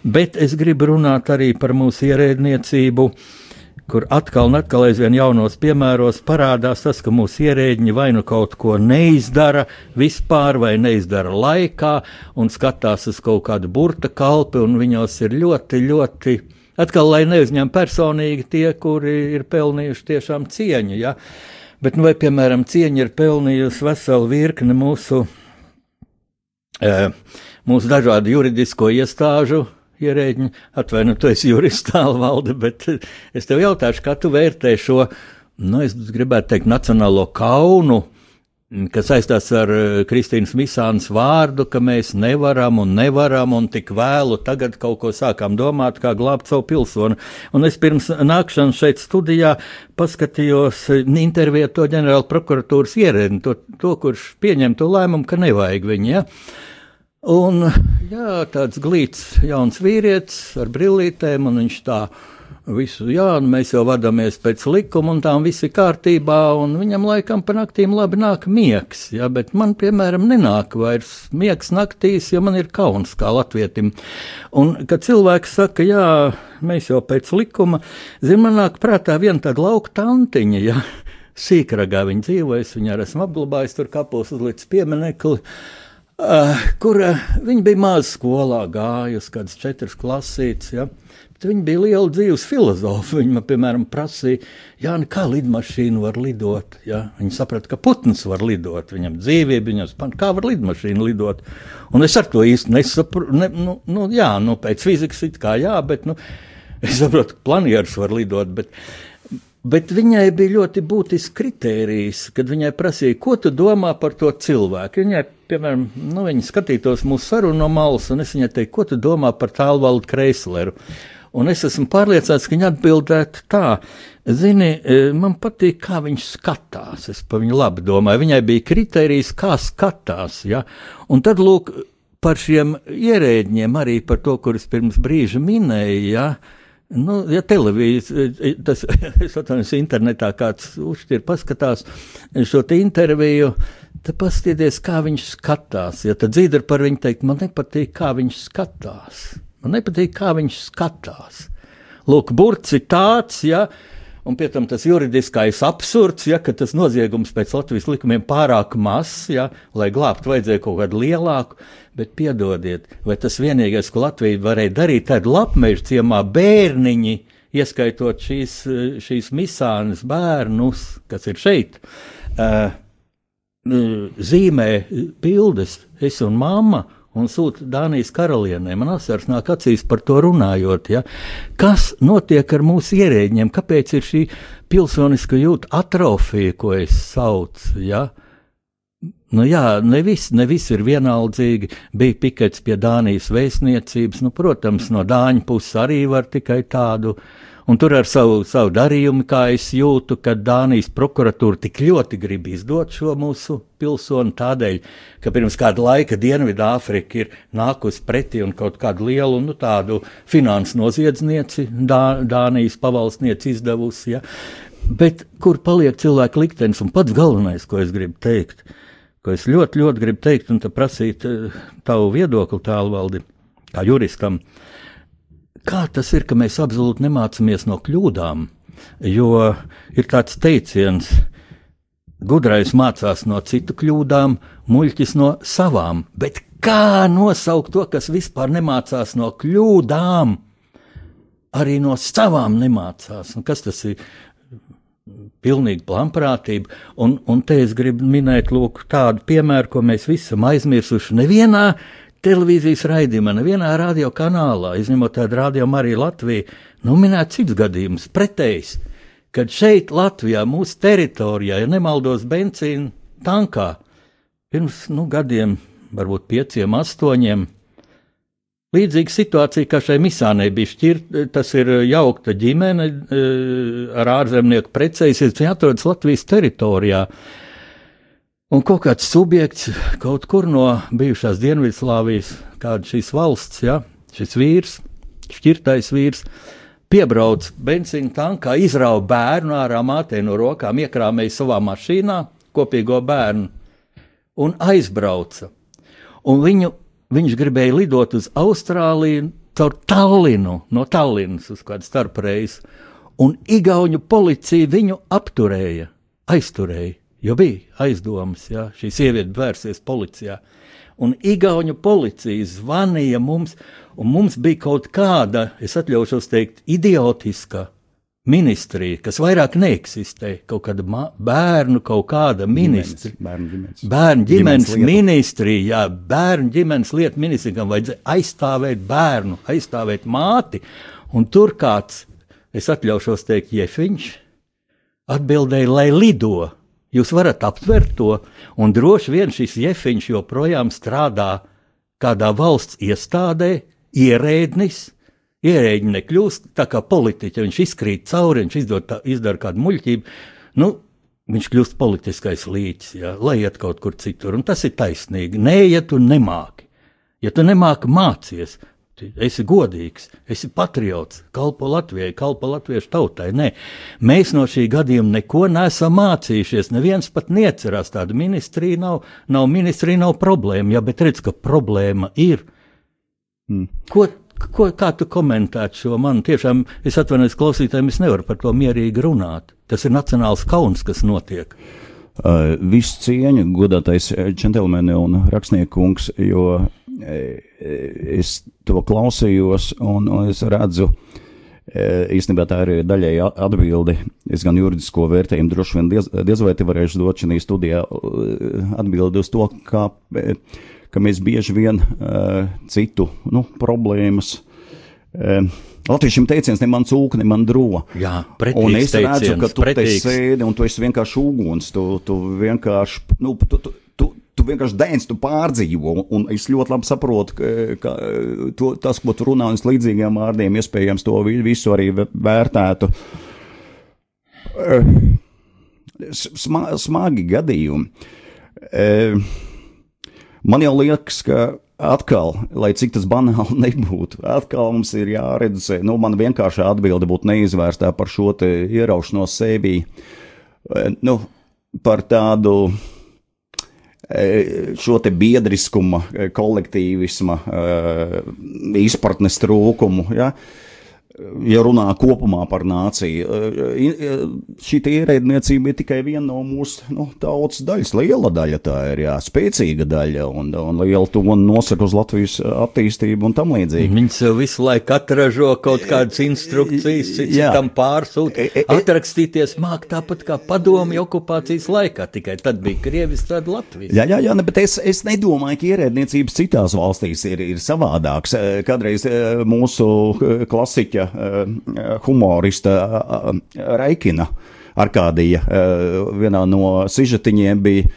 Bet es gribu runāt arī par mūsu ierēdniecību kur atkal un atkal aizvien jaunos piemēros parādās tas, ka mūsu ierēģiņi vai nu kaut ko neizdara vispār, vai neizdara laikā, un skatās uz kaut kādu burta kalpi, un viņos ir ļoti, ļoti. Atkal, lai neuzņem personīgi tie, kuri ir pelnījuši tiešām cieņu, ja? bet, nu, vai, piemēram, cieņa ir pelnījusi veselu virkni mūsu, e, mūsu dažādu juridisko iestāžu ierēģiņi, atvainojiet, tu esi jurists tālu valde, bet es tev jautāšu, kā tu vērtē šo, nu, es gribētu teikt, nacionālo kaunu, kas saistās ar eh, Kristīnas Misānas vārdu, ka mēs nevaram un nevaram un tik vēlu tagad kaut ko sākām domāt, kā glābt savu pilsoni. Un es pirms nākšanas šeit studijā paskatījos eh, interviju to ģenerāla prokuratūras ierēdni, to, to, kurš pieņem to lēmumu, ka nevajag viņu. Ja? Un jā, tāds glīts jauns vīrietis ar brillītēm, un viņš tā visu, jā, mēs jau vadāmies pēc likuma, un tām viss ir kārtībā, un viņam laikam pa naktīm labi nāk miegs, jā, bet man, piemēram, nenāk vairs miegs naktīs, jo man ir kauns kā latvietim. Un, kad cilvēks saka, jā, mēs jau pēc likuma, zin, man nāk prātā viena tāda lauka tantiņa, jā, sīkragā viņa dzīvojas, viņa arī esmu apglabājis tur kapos uzlicis pieminekli. Uh, kur uh, viņa bija maza skolā, gājusi kādas četras klasītes. Ja? Bet viņa bija liela dzīves filozofa. Viņa man, piemēram, prasīja, Jā, nu kā lidmašīna var lidot. Ja? Viņa saprata, ka putns var lidot, viņam dzīvība, viņam spēja, kā var lidmašīna lidot. Un es ar to īsti nesaprotu. Ne, nu, nu, jā, nu, pēc fizikas it kā jā, bet nu, es saprotu, ka planieris var lidot. Bet, Bet viņai bija ļoti būtisks kritērijs, kad viņai prasīja, ko tu domā par to cilvēku. Viņai, piemēram, nu, viņa skatītos mūsu sarunu no malas, un es viņai teiktu, ko tu domā par tālvaldu Kreisleru. Un es esmu pārliecināts, ka viņa atbildētu tā, zini, e, man patīk, kā viņš skatās. Es par viņu labi domāju. Viņai bija kritērijs, kā skatās. Ja? Un tad, lūk, par šiem ierēģiem, arī par to, kurus pirms brīža minēja. Ja? Nu, ja televīzija, tas es atvainojos, internetā kāds uzšķir, paskatās šo te interviju, tad paskatieties, kā viņš skatās. Ja tad dzīve ir par viņu teikt, man nepatīk, kā viņš skatās. Man nepatīk, kā viņš skatās. Lūk, burts ir tāds, ja, un pie tam tas juridiskais absurds, ja, tas noziegums pēc Latvijas likumiem pārāk mazs, ja, lai glābtu vajadzēja kaut kādu lielāku. Bet piedodiet, vai tas vienīgais, ko Latvija varēja darīt, tad lapmeža ciemā bērniņi, ieskaitot šīs, šīs misānas bērnus, kas ir šeit, uh, zīmē bildes, es un mamma, un sūta Dānijas karalienē. Man asars nāk acīs par to runājot. Ja? Kas notiek ar mūsu ierēģiem? Kāpēc ir šī pilsoniska jūta atrofija, ko es saucu? Ja? Nu, jā, ne viss ne vis ir vienaldzīgi. Bija pikets pie Dānijas vēstniecības, nu, protams, no Dāņu puses arī var tikai tādu. Un tur ar savu, savu darījumu, kā es jūtu, ka Dānijas prokuratūra tik ļoti grib izdot šo mūsu pilsoni tādēļ, ka pirms kāda laika Dienvidāfrika ir nākusi pretī un kaut kādu lielu nu, tādu finansu noziedznieci Dā, Dānijas pavalsnieci izdevusi. Ja? Bet kur paliek cilvēka liktenis un pats galvenais, ko es gribu teikt? ko es ļoti, ļoti gribu teikt un prasīt eh, tavu viedokli tālvaldi, kā juristam. Kā tas ir, ka mēs absolūti nemācāmies no kļūdām? Jo ir tāds teiciens, gudrais mācās no citu kļūdām, muļķis no savām. Bet kā nosaukt to, kas vispār nemācās no kļūdām? Arī no savām nemācās. Un kas tas ir? pilnīga plānprātība. Un, un te es gribu minēt lūk, tādu piemēru, ko mēs visi esam aizmirsuši. Nevienā televīzijas raidījumā, nevienā radiokanālā, izņemot tādu rādījumu arī Latviju, nu minēt cits gadījums, pretējs. Kad šeit, Latvijā, mūsu teritorijā, ja nemaldos, benzīna tankā, pirms nu, gadiem, varbūt pieciem, astoņiem, Līdzīga situācija, kā šai misānei bija šķirta, tas ir jaukta ģimene eh, ar ārzemnieku precējusies, viņa atrodas Latvijas teritorijā. Un kaut kāds subjekts kaut kur no bijušās Dienvidslāvijas, kāda šīs valsts, ja, šis vīrs, šķirtais vīrs, piebrauc benzīna tankā, izrauga bērnu ārā mātei no rokām, iekrāmēja savā mašīnā kopīgo bērnu un aizbrauca. Un viņu viņš gribēja lidot uz Austrāliju caur Tallinu, no Tallinas uz kādu starpreizi, un Igaunu policija viņu apturēja, aizturēja, jo bija aizdomas, ja šī sieviete vērsies policijā. Un Igaunu policija zvanīja mums, un mums bija kaut kāda, es atļaušos teikt, idiotiska ministrija, kas vairāk neeksistē, kaut kāda bērnu, kaut kāda ministrija. Bērnu ģimenes, bērnu ģimenes, ģimenes ministrija, jā, bērnu ģimenes lietu ministrijam vajadzēja aizstāvēt bērnu, aizstāvēt māti, un tur kāds, es atļaušos teikt, Jefiņš, atbildēja, lai lido. Jūs varat aptvert to, un droši vien šis Jefiņš joprojām strādā kādā valsts iestādē, ierēdnis, ierēģi nekļūst, tā kā politiķi viņš izkrīt cauri, viņš izdod, izdara kādu muļķību. Nu, viņš kļūst politiskais līķis, jā, lai iet kaut kur citur. Un tas ir taisnīgi. Ja tu nemāki, ja tu nemāki mācīties, esi godīgs, esi patriots, kalpo Latvijai, kalpo latviešu tautai. Nē, mēs no šī gadījuma neko neesam mācījušies. Neviens pat neatcerās tādu ministriju, nav, nav ministrija, nav problēma, jā, bet redz, ka problēma ir. Hmm. Ko Ko, kā tu komentētu šo man? Tiešām es atvainojos klausītājiem, es nevaru par to mierīgi runāt. Tas ir nacionāls kauns, kas notiek. Uh, visu cieņu, godātais džentlmeni un rakstniekungs, jo e, es to klausījos un, un es redzu, e, īstenībā tā ir daļai atbildi. Es gan juridisko vērtējumu droši vien diez, diez vai te varēšu dot šajā studijā atbildi uz to, kā ka mēs bieži vien citu nu, problēmas. Latviešiem teiciens, ne man cūka, ne man drūma. Jā, un es redzu, ka tu te sēdi un tu esi vienkārši uguns. Tu, tu vienkārši, nu, tu, tu, tu, vienkārši dēns, tu pārdzīvo. Un es ļoti labi saprotu, ka, ka to, tas, ko tu runā, un līdzīgiem vārdiem, iespējams, to visu arī vērtētu. Sma, smagi gadījumi. Uh, Man jau liekas, ka atkal, lai cik tas banāli nebūtu, atkal mums ir jāreducē. Nu, man vienkārši atbilde būtu neizvērstā par šo ieraušanos sevī. Nu, par tādu šo te biedriskuma, kolektīvisma, izpratnes trūkumu. Ja? Ja runā kopumā par nāciju, eh, eh, šī ierēdniecība ir tikai viena no mūsu nu, tautas daļas. Liela daļa tā ir, jā, spēcīga daļa, un, un liela tona nosaka uz Latvijas attīstību un tam līdzīgi. Viņas visu laiku atražo kaut kādas instrukcijas, citam pārsūta. E, e, e, Atrakstīties māk tāpat kā padomju okupācijas laikā, tikai tad bija Krievis, tad Latvijas. Jā, jā, jā, ne, bet es, es nedomāju, ka ierēdniecības citās valstīs ir, ir savādāks. Kādreiz mūsu klasiķa Eh, humorista eh, Raikina Arkādija eh, vienā no sižetiņiem bija.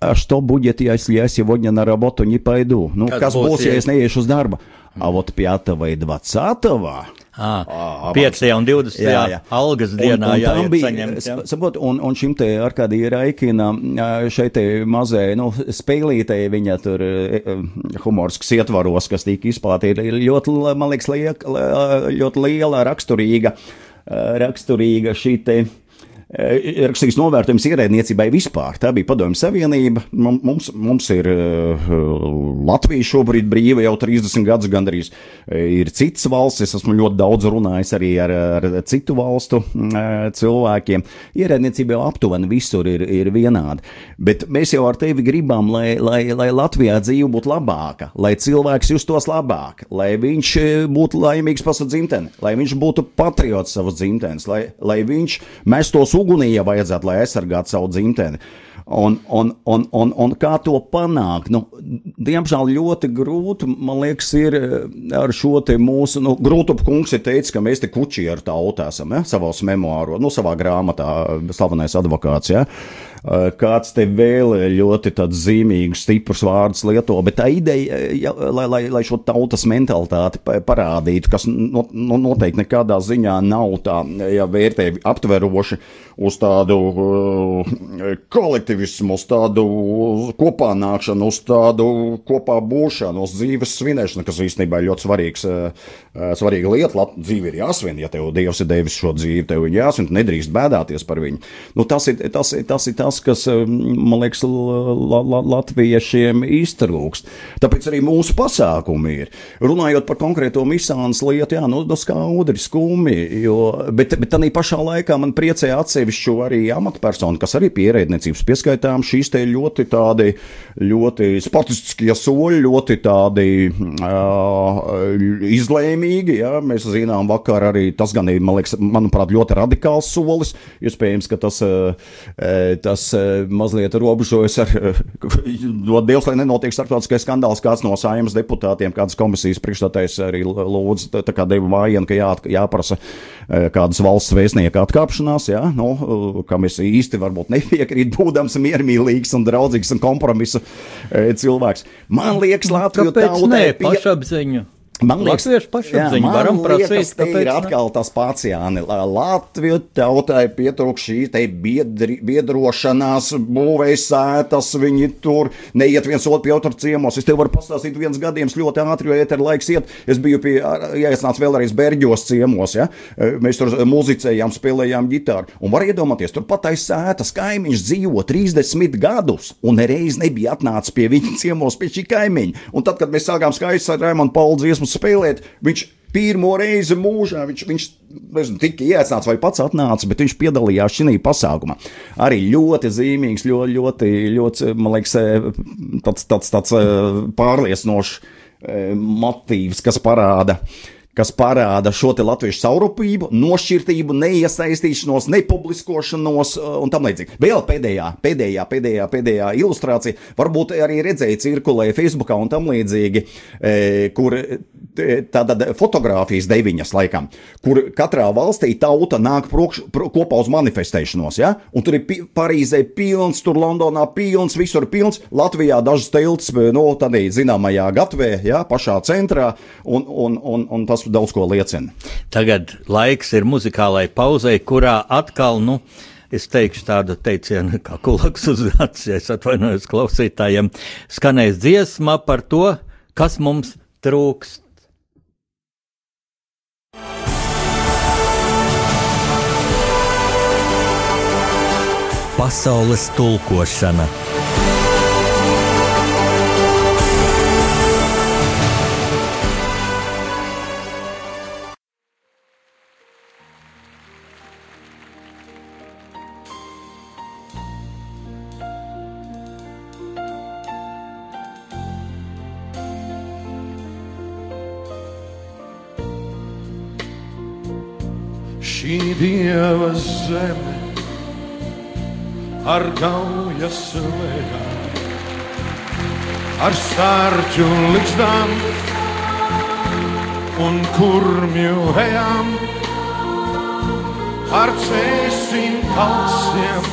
А что будет, если я сегодня на работу не пойду? Ну, kas, kas būs, ja es neiešu uz darbu? А вот 5 vai 20. Ah, 5. un 20. Jā, jā. algas dienā un, un jāiet bija, saņemt. Jā. Sabot, un, un šim te Arkādija Raikina šeit te mazai, nu, spēlītei viņa tur humorsks ietvaros, kas tika izplatīta, ir ļoti, man liekas, liek, ļoti liela raksturīga, raksturīga šī te rakstīts novērtējums ierēdniecībai vispār. Tā bija Padomju Savienība. Mums, mums ir uh, Latvija šobrīd brīva jau 30 gadus gandrīz. Eh, ir citas valstis, es esmu ļoti daudz runājis arī ar, ar citu valstu uh, cilvēkiem. Ierēdniecība jau aptuveni visur ir, ir vienāda. Bet mēs jau ar tevi gribam, lai, lai, lai Latvijā dzīve būtu labāka, lai cilvēks justos labāk, lai viņš būtu laimīgs pa savu dzimteni, lai viņš būtu patriots savas dzimtenes, lai, lai viņš mestos ugunī, ja vajadzētu, lai aizsargātu savu dzimteni. Un, un, un, un, un kā to panākt? Nu, diemžēl ļoti grūti, man liekas, ir eh, ar šo mūsu, nu, Grūtup kungs ir teicis, ka mēs te kuči ar tautu esam, ja, savos memoāros, nu, savā grāmatā, slavenais advokāts, ja. Eh, kāds te vēl ļoti zīmīgus, stiprus vārdus lieto, bet tā ideja, ja, lai, lai, lai šo tautas mentalitāti parādītu, kas no, no, noteikti nekādā ziņā nav tā ja, vērtē aptveroši uz tādu uh, kolektivismu, uz tādu kopā nākšanu, uz tādu kopā būšanu, uz dzīves svinēšanu, kas īstenībā ir ļoti svarīgs, uh, svarīga lieta. Lat, dzīve ir jāsvin, ja tev Dievs ir devis šo dzīvi, tev ir jāsvin, nedrīkst bēdāties par viņu. Nu, tas, ir, tas, ir, tas ir tas, tas, kas, eh, man liekas, la, la, latviešiem iztrūkst. Tāpēc arī mūsu pasākumi ir. Runājot par konkrēto misānas lietu, jā, nu, tas kā udri skumi, jo, bet, bet tādā pašā laikā man priecē atsevišķu arī amatpersonu, kas arī pierēdniecības pieskaitām šīs te ļoti tādi, ļoti sportistiskie soļi, ļoti tādi uh, izlēmīgi, jā, mēs zinām vakar arī, tas gan ir, man liekas, manuprāt, ļoti radikāls solis, iespējams, ka tas, tas kas eh, mazliet robežojas ar, no eh, Dievs, lai nenotiek starptautiskais skandāls, kāds no saimnes deputātiem, kādas komisijas priekšstādājs arī lūdz, tā kā deva vājienu, ka jā, jāprasa eh, kādas valsts vēstnieka atkāpšanās, jā, nu, kam es īsti varbūt nepiekrītu, būdams miermīlīgs un draudzīgs un kompromisa cilvēks. Man liekas, Latvija tautai pie... pašapziņu. Man liekas, Latviešu pašapziņa varam prasīt, kāpēc ir atkal tas pats Jāni. Latviju tautai pietrūk šī te biedri, biedrošanās, būvēs sētas, viņi tur neiet viens otru pie otru ciemos. Es tev varu pastāstīt viens gadījums ļoti ātri, jo ēter laiks iet. Es biju pie, jāiesnāc vēlreiz Berģos ciemos, ja? Mēs tur muzicējām, spēlējām ģitāru. Un var iedomāties, tur pat aiz sētas kaimiņš dzīvo 30 gadus un nereiz nebija atnācis pie viņa ciemos, pie šī kaimiņa. Un tad, kad mēs sākām skaisti ar Raimondu Paulu dziesmu, dziesmu spēlēt. Viņš pirmo reizi mūžā viņš, viņš nezinu, tika iesaistīts vai pats atnāca, bet viņš piedalījās šajā pasākumā. Arī ļoti zīmīgs, ļoti, ļoti, ļoti man liekas, tāds, tāds, tāds pārliecinošs motīvs, kas parāda kas parāda šo latviešu saurupību, nošķirtību, neiesaistīšanos, nepubliskošanos un tam līdzīgi. Vēl pēdējā, pēdējā, pēdējā, pēdējā ilustrācija, varbūt arī redzēja cirkulēja Facebookā un tam līdzīgi, kur tātad fotografijas deviņas laikam, kur katrā valstī tauta nāk prokš, pro, kopā uz manifestēšanos, ja? un tur ir pi, Parīzē pilns, tur Londonā pilns, visur pilns, Latvijā dažas tilts, no tādā zināmajā gatvē, ja? pašā centrā, un, un, un, un tas daudz ko liecina. Tagad laiks ir muzikālai pauzei, kurā atkal, nu, es teikšu tādu teicienu, kā kulaks uz acis, ja es atvainojos klausītājiem, skanēs dziesma par to, kas mums trūkst. Pasaules tulkošana šī dieva zeme ar gaujas lēkām, ar stārķu likstām un kurmju ejām, ar cēsim kalsiem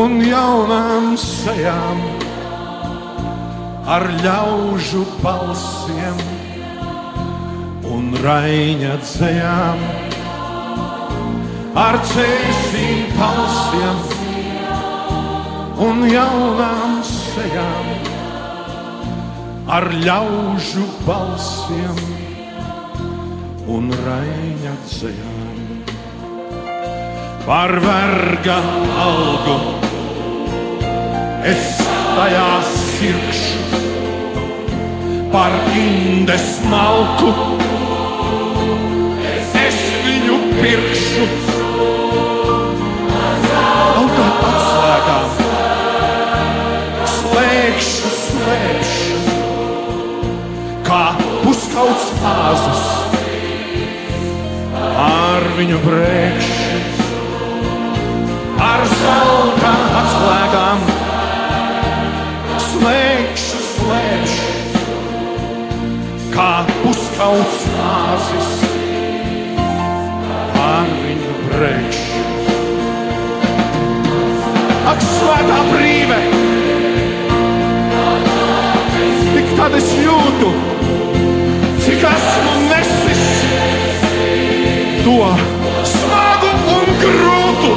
un jaunām sejām, ar ļaužu balsiem un raiņa dzējām ar cēsīm palsiem un jaunām sejām, ar ļaužu balsiem un raiņa dzējām. Par verga algu es tajā sirkšu, par indes malku es viņu pirkšu puskauts kāzus, ar viņu brēkšu, ar zelta atslēgām. Slēgšu, slēgšu, kā puskauts kāzus, ar viņu brēkšu. Ak, svētā brīve! Tik tad es jūtu, esmu nesis to smagu un grūtu,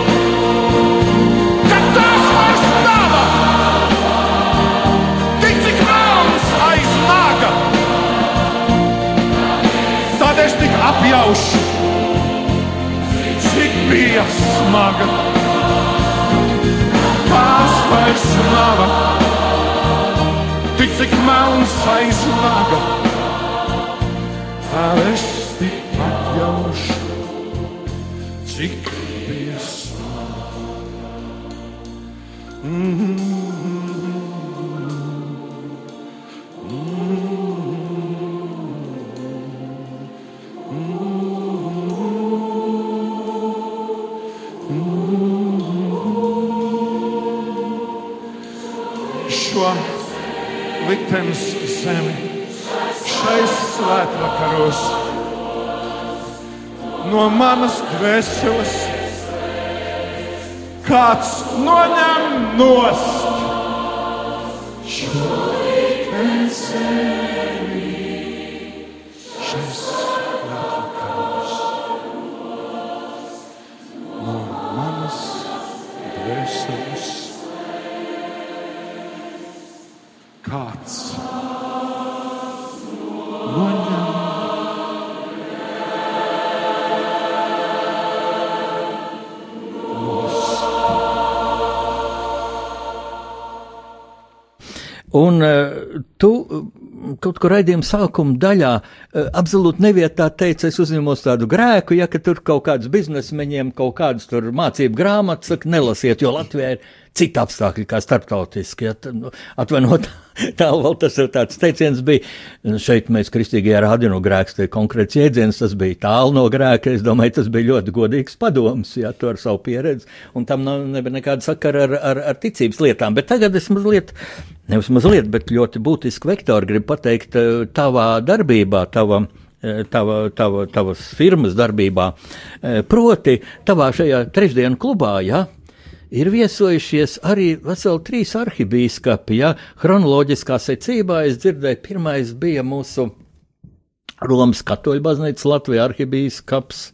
ka tas vairs nav. Tik cik melns aiz naga, tad es tik apjaušu, cik bija smaga tās vairs nav. Tik cik melns aiz naga, tā es tik atjaušu, cik bija smaga. Mm. Šo liktenes svētvakaros no manas dvēseles kāds noņem nost. Šo kaut kur raidījuma sākuma daļā uh, absolūti nevietā teici, es uzņemos tādu grēku, ja ka tur kaut kāds biznesmeņiem kaut kādas tur mācību grāmatas saka, nelasiet, jo Latvijā ir citi apstākļi kā starptautiski. Ja, nu, atvainot, tālu tas ir tāds teiciens bija, šeit mēs kristīgajā rādio no grēks, tie konkrēts jēdziens, tas bija tālu no grēka, es domāju, tas bija ļoti godīgs padoms, ja, tu ar savu pieredzi, un tam nav nekāda sakara ar, ar, ar ticības lietām, bet tagad es mazliet, nevis mazliet, bet ļoti būtiski vektori gribu pateikt tavā darbībā, tavā tava, tava, tavas firmas darbībā, proti tavā šajā trešdienu klubā, ja, ir viesojušies arī veseli trīs arhibīskapi. Ja? Chronoloģiskā secībā es dzirdēju, pirmais bija mūsu Romas katoļu baznīcas Latvijas arhibīskaps.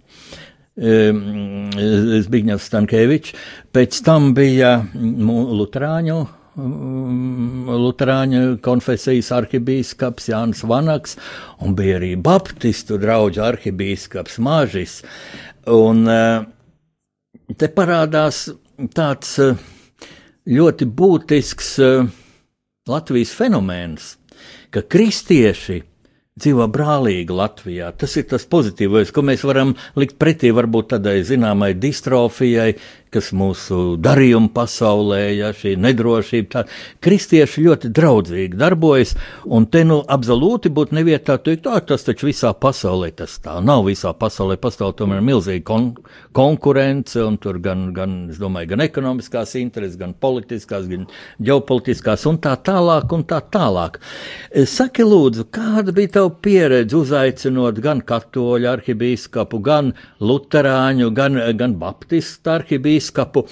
Zbigņevs Stankēvičs, pēc tam bija Lutrāņu. mm, Lutāņu konfesijas arhibīskaps Jānis Vanaks, un bija arī Baptistu draugu arhibīskaps Māžis. Un eh, te parādās tāds eh, ļoti būtisks eh, Latvijas fenomens, ka kristieši dzīvo brālīgi Latvijā. Tas ir tas pozitīvais, ko mēs varam likt pretī varbūt tādai zināmai distrofijai, kas mūsu darījuma pasaulē, ja šī nedrošība, tā kristieši ļoti draudzīgi darbojas, un te nu absolūti būtu nevietā teikt, tā tas taču visā pasaulē tas tā nav. Visā pasaulē pastāv tomēr milzīga kon konkurence, un tur gan, gan, es domāju, gan ekonomiskās intereses, gan politiskās, gan ģeopolitiskās, un tā tālāk, un tā tālāk. Saki, lūdzu, kāda bija tava pieredze uzaicinot gan katoļu arhibīskapu, gan luterāņu, gan, gan baptistu arhibīskapu? Biskupu,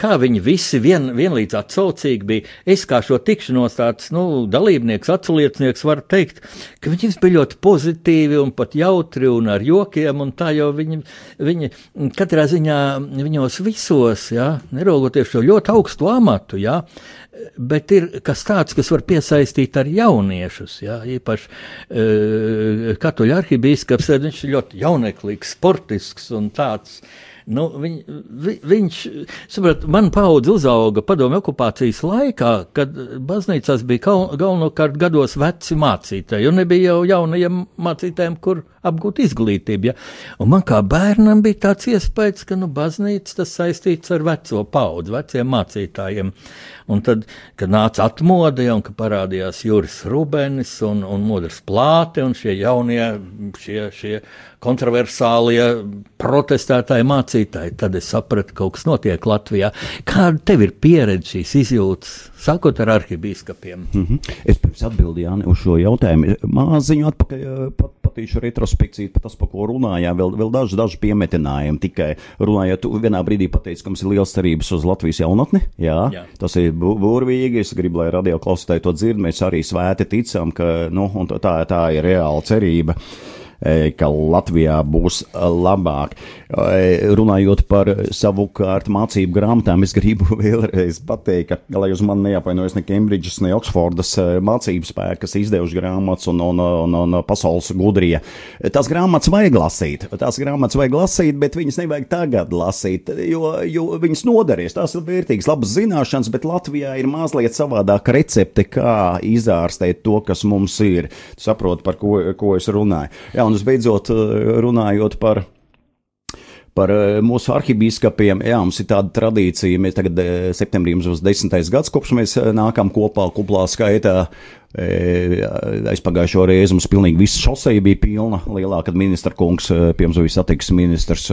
kā viņi visi vien, vienlīdz atsaucīgi bija. Es kā šo tikšanos tāds nu, dalībnieks, atsauliecinieks varu teikt, ka viņi bija ļoti pozitīvi un pat jautri un ar jokiem, un tā jau viņi, viņi katrā ziņā viņos visos, ja, neraugoties šo ļoti augstu amatu, ja, bet ir kas tāds, kas var piesaistīt ar jauniešus. Ja? Īpaši e, katoļu arhibīskaps, viņš ir ļoti jauneklīgs, sportisks un tāds. Nu, viņ, vi, viņš, saprot, man paudze uzauga padomju okupācijas laikā, kad baznīcās bija galvenokārt gados veci mācītāji, un nebija jau jaunajiem mācītājiem, kur apgūt izglītību. Ja? Un man kā bērnam bija tāds iespējas, ka nu, baznīca tas saistīts ar veco paudzi, veciem mācītājiem. Un tad, kad nāca atmoda, ja, un kad parādījās Juris Rubens un, un Modrs Plāte un šie jaunie, šie, šie kontroversālie protestētāji mācītāji, tad es sapratu, ka kaut kas notiek Latvijā. Kāda tev ir pieredze šīs izjūtas, sākot ar arhibīskapiem? Mm -hmm. Es pirms atbildēju uz šo jautājumu. Māziņu atpakaļ pat, patīšu retrospekciju par tas, par ko runājām. Vēl, vēl daži, daži piemetinājumi. Tikai runājot, vienā brīdī pateicu, ka mums ir liels cerības uz Latvijas jaunatni. Jā, Jā. tas ir burvīgi. Es gribu, lai radio klausītāji to dzird. Mēs arī svēti ticam, ka nu, tā, tā ir reāla cerība. E, ka Latvijā būs labāk. E, runājot par savukārt mācību grāmatām, es gribu vēlreiz pateikt, ka, lai uz mani neapvainojas ne Kembridžas, ne Oksfordas e, mācību spēki, kas izdevuši grāmatas un, un, un, un pasaules gudrie. Tās grāmatas vajag lasīt, tās grāmatas vajag lasīt, bet viņas nevajag tagad lasīt, jo, jo viņas noderēs. Tās ir vērtīgas, labas zināšanas, bet Latvijā ir mazliet savādāk recepte, kā izārstēt to, kas mums ir. Saprot, par ko, ko es runāju. Jā, un visbeidzot, eh, runājot par par eh, mūsu arhibīskapiem. Jā, mums ir tāda tradīcija. Mēs tagad eh, septembrī mums būs desmitais gads, kopš mēs nākam kopā kuplā skaitā. Aizpagājušo reizi mums pilnīgi viss šoseja bija pilna. Lielā, kad ministra kungs, pie mums bija satiksmes ministrs,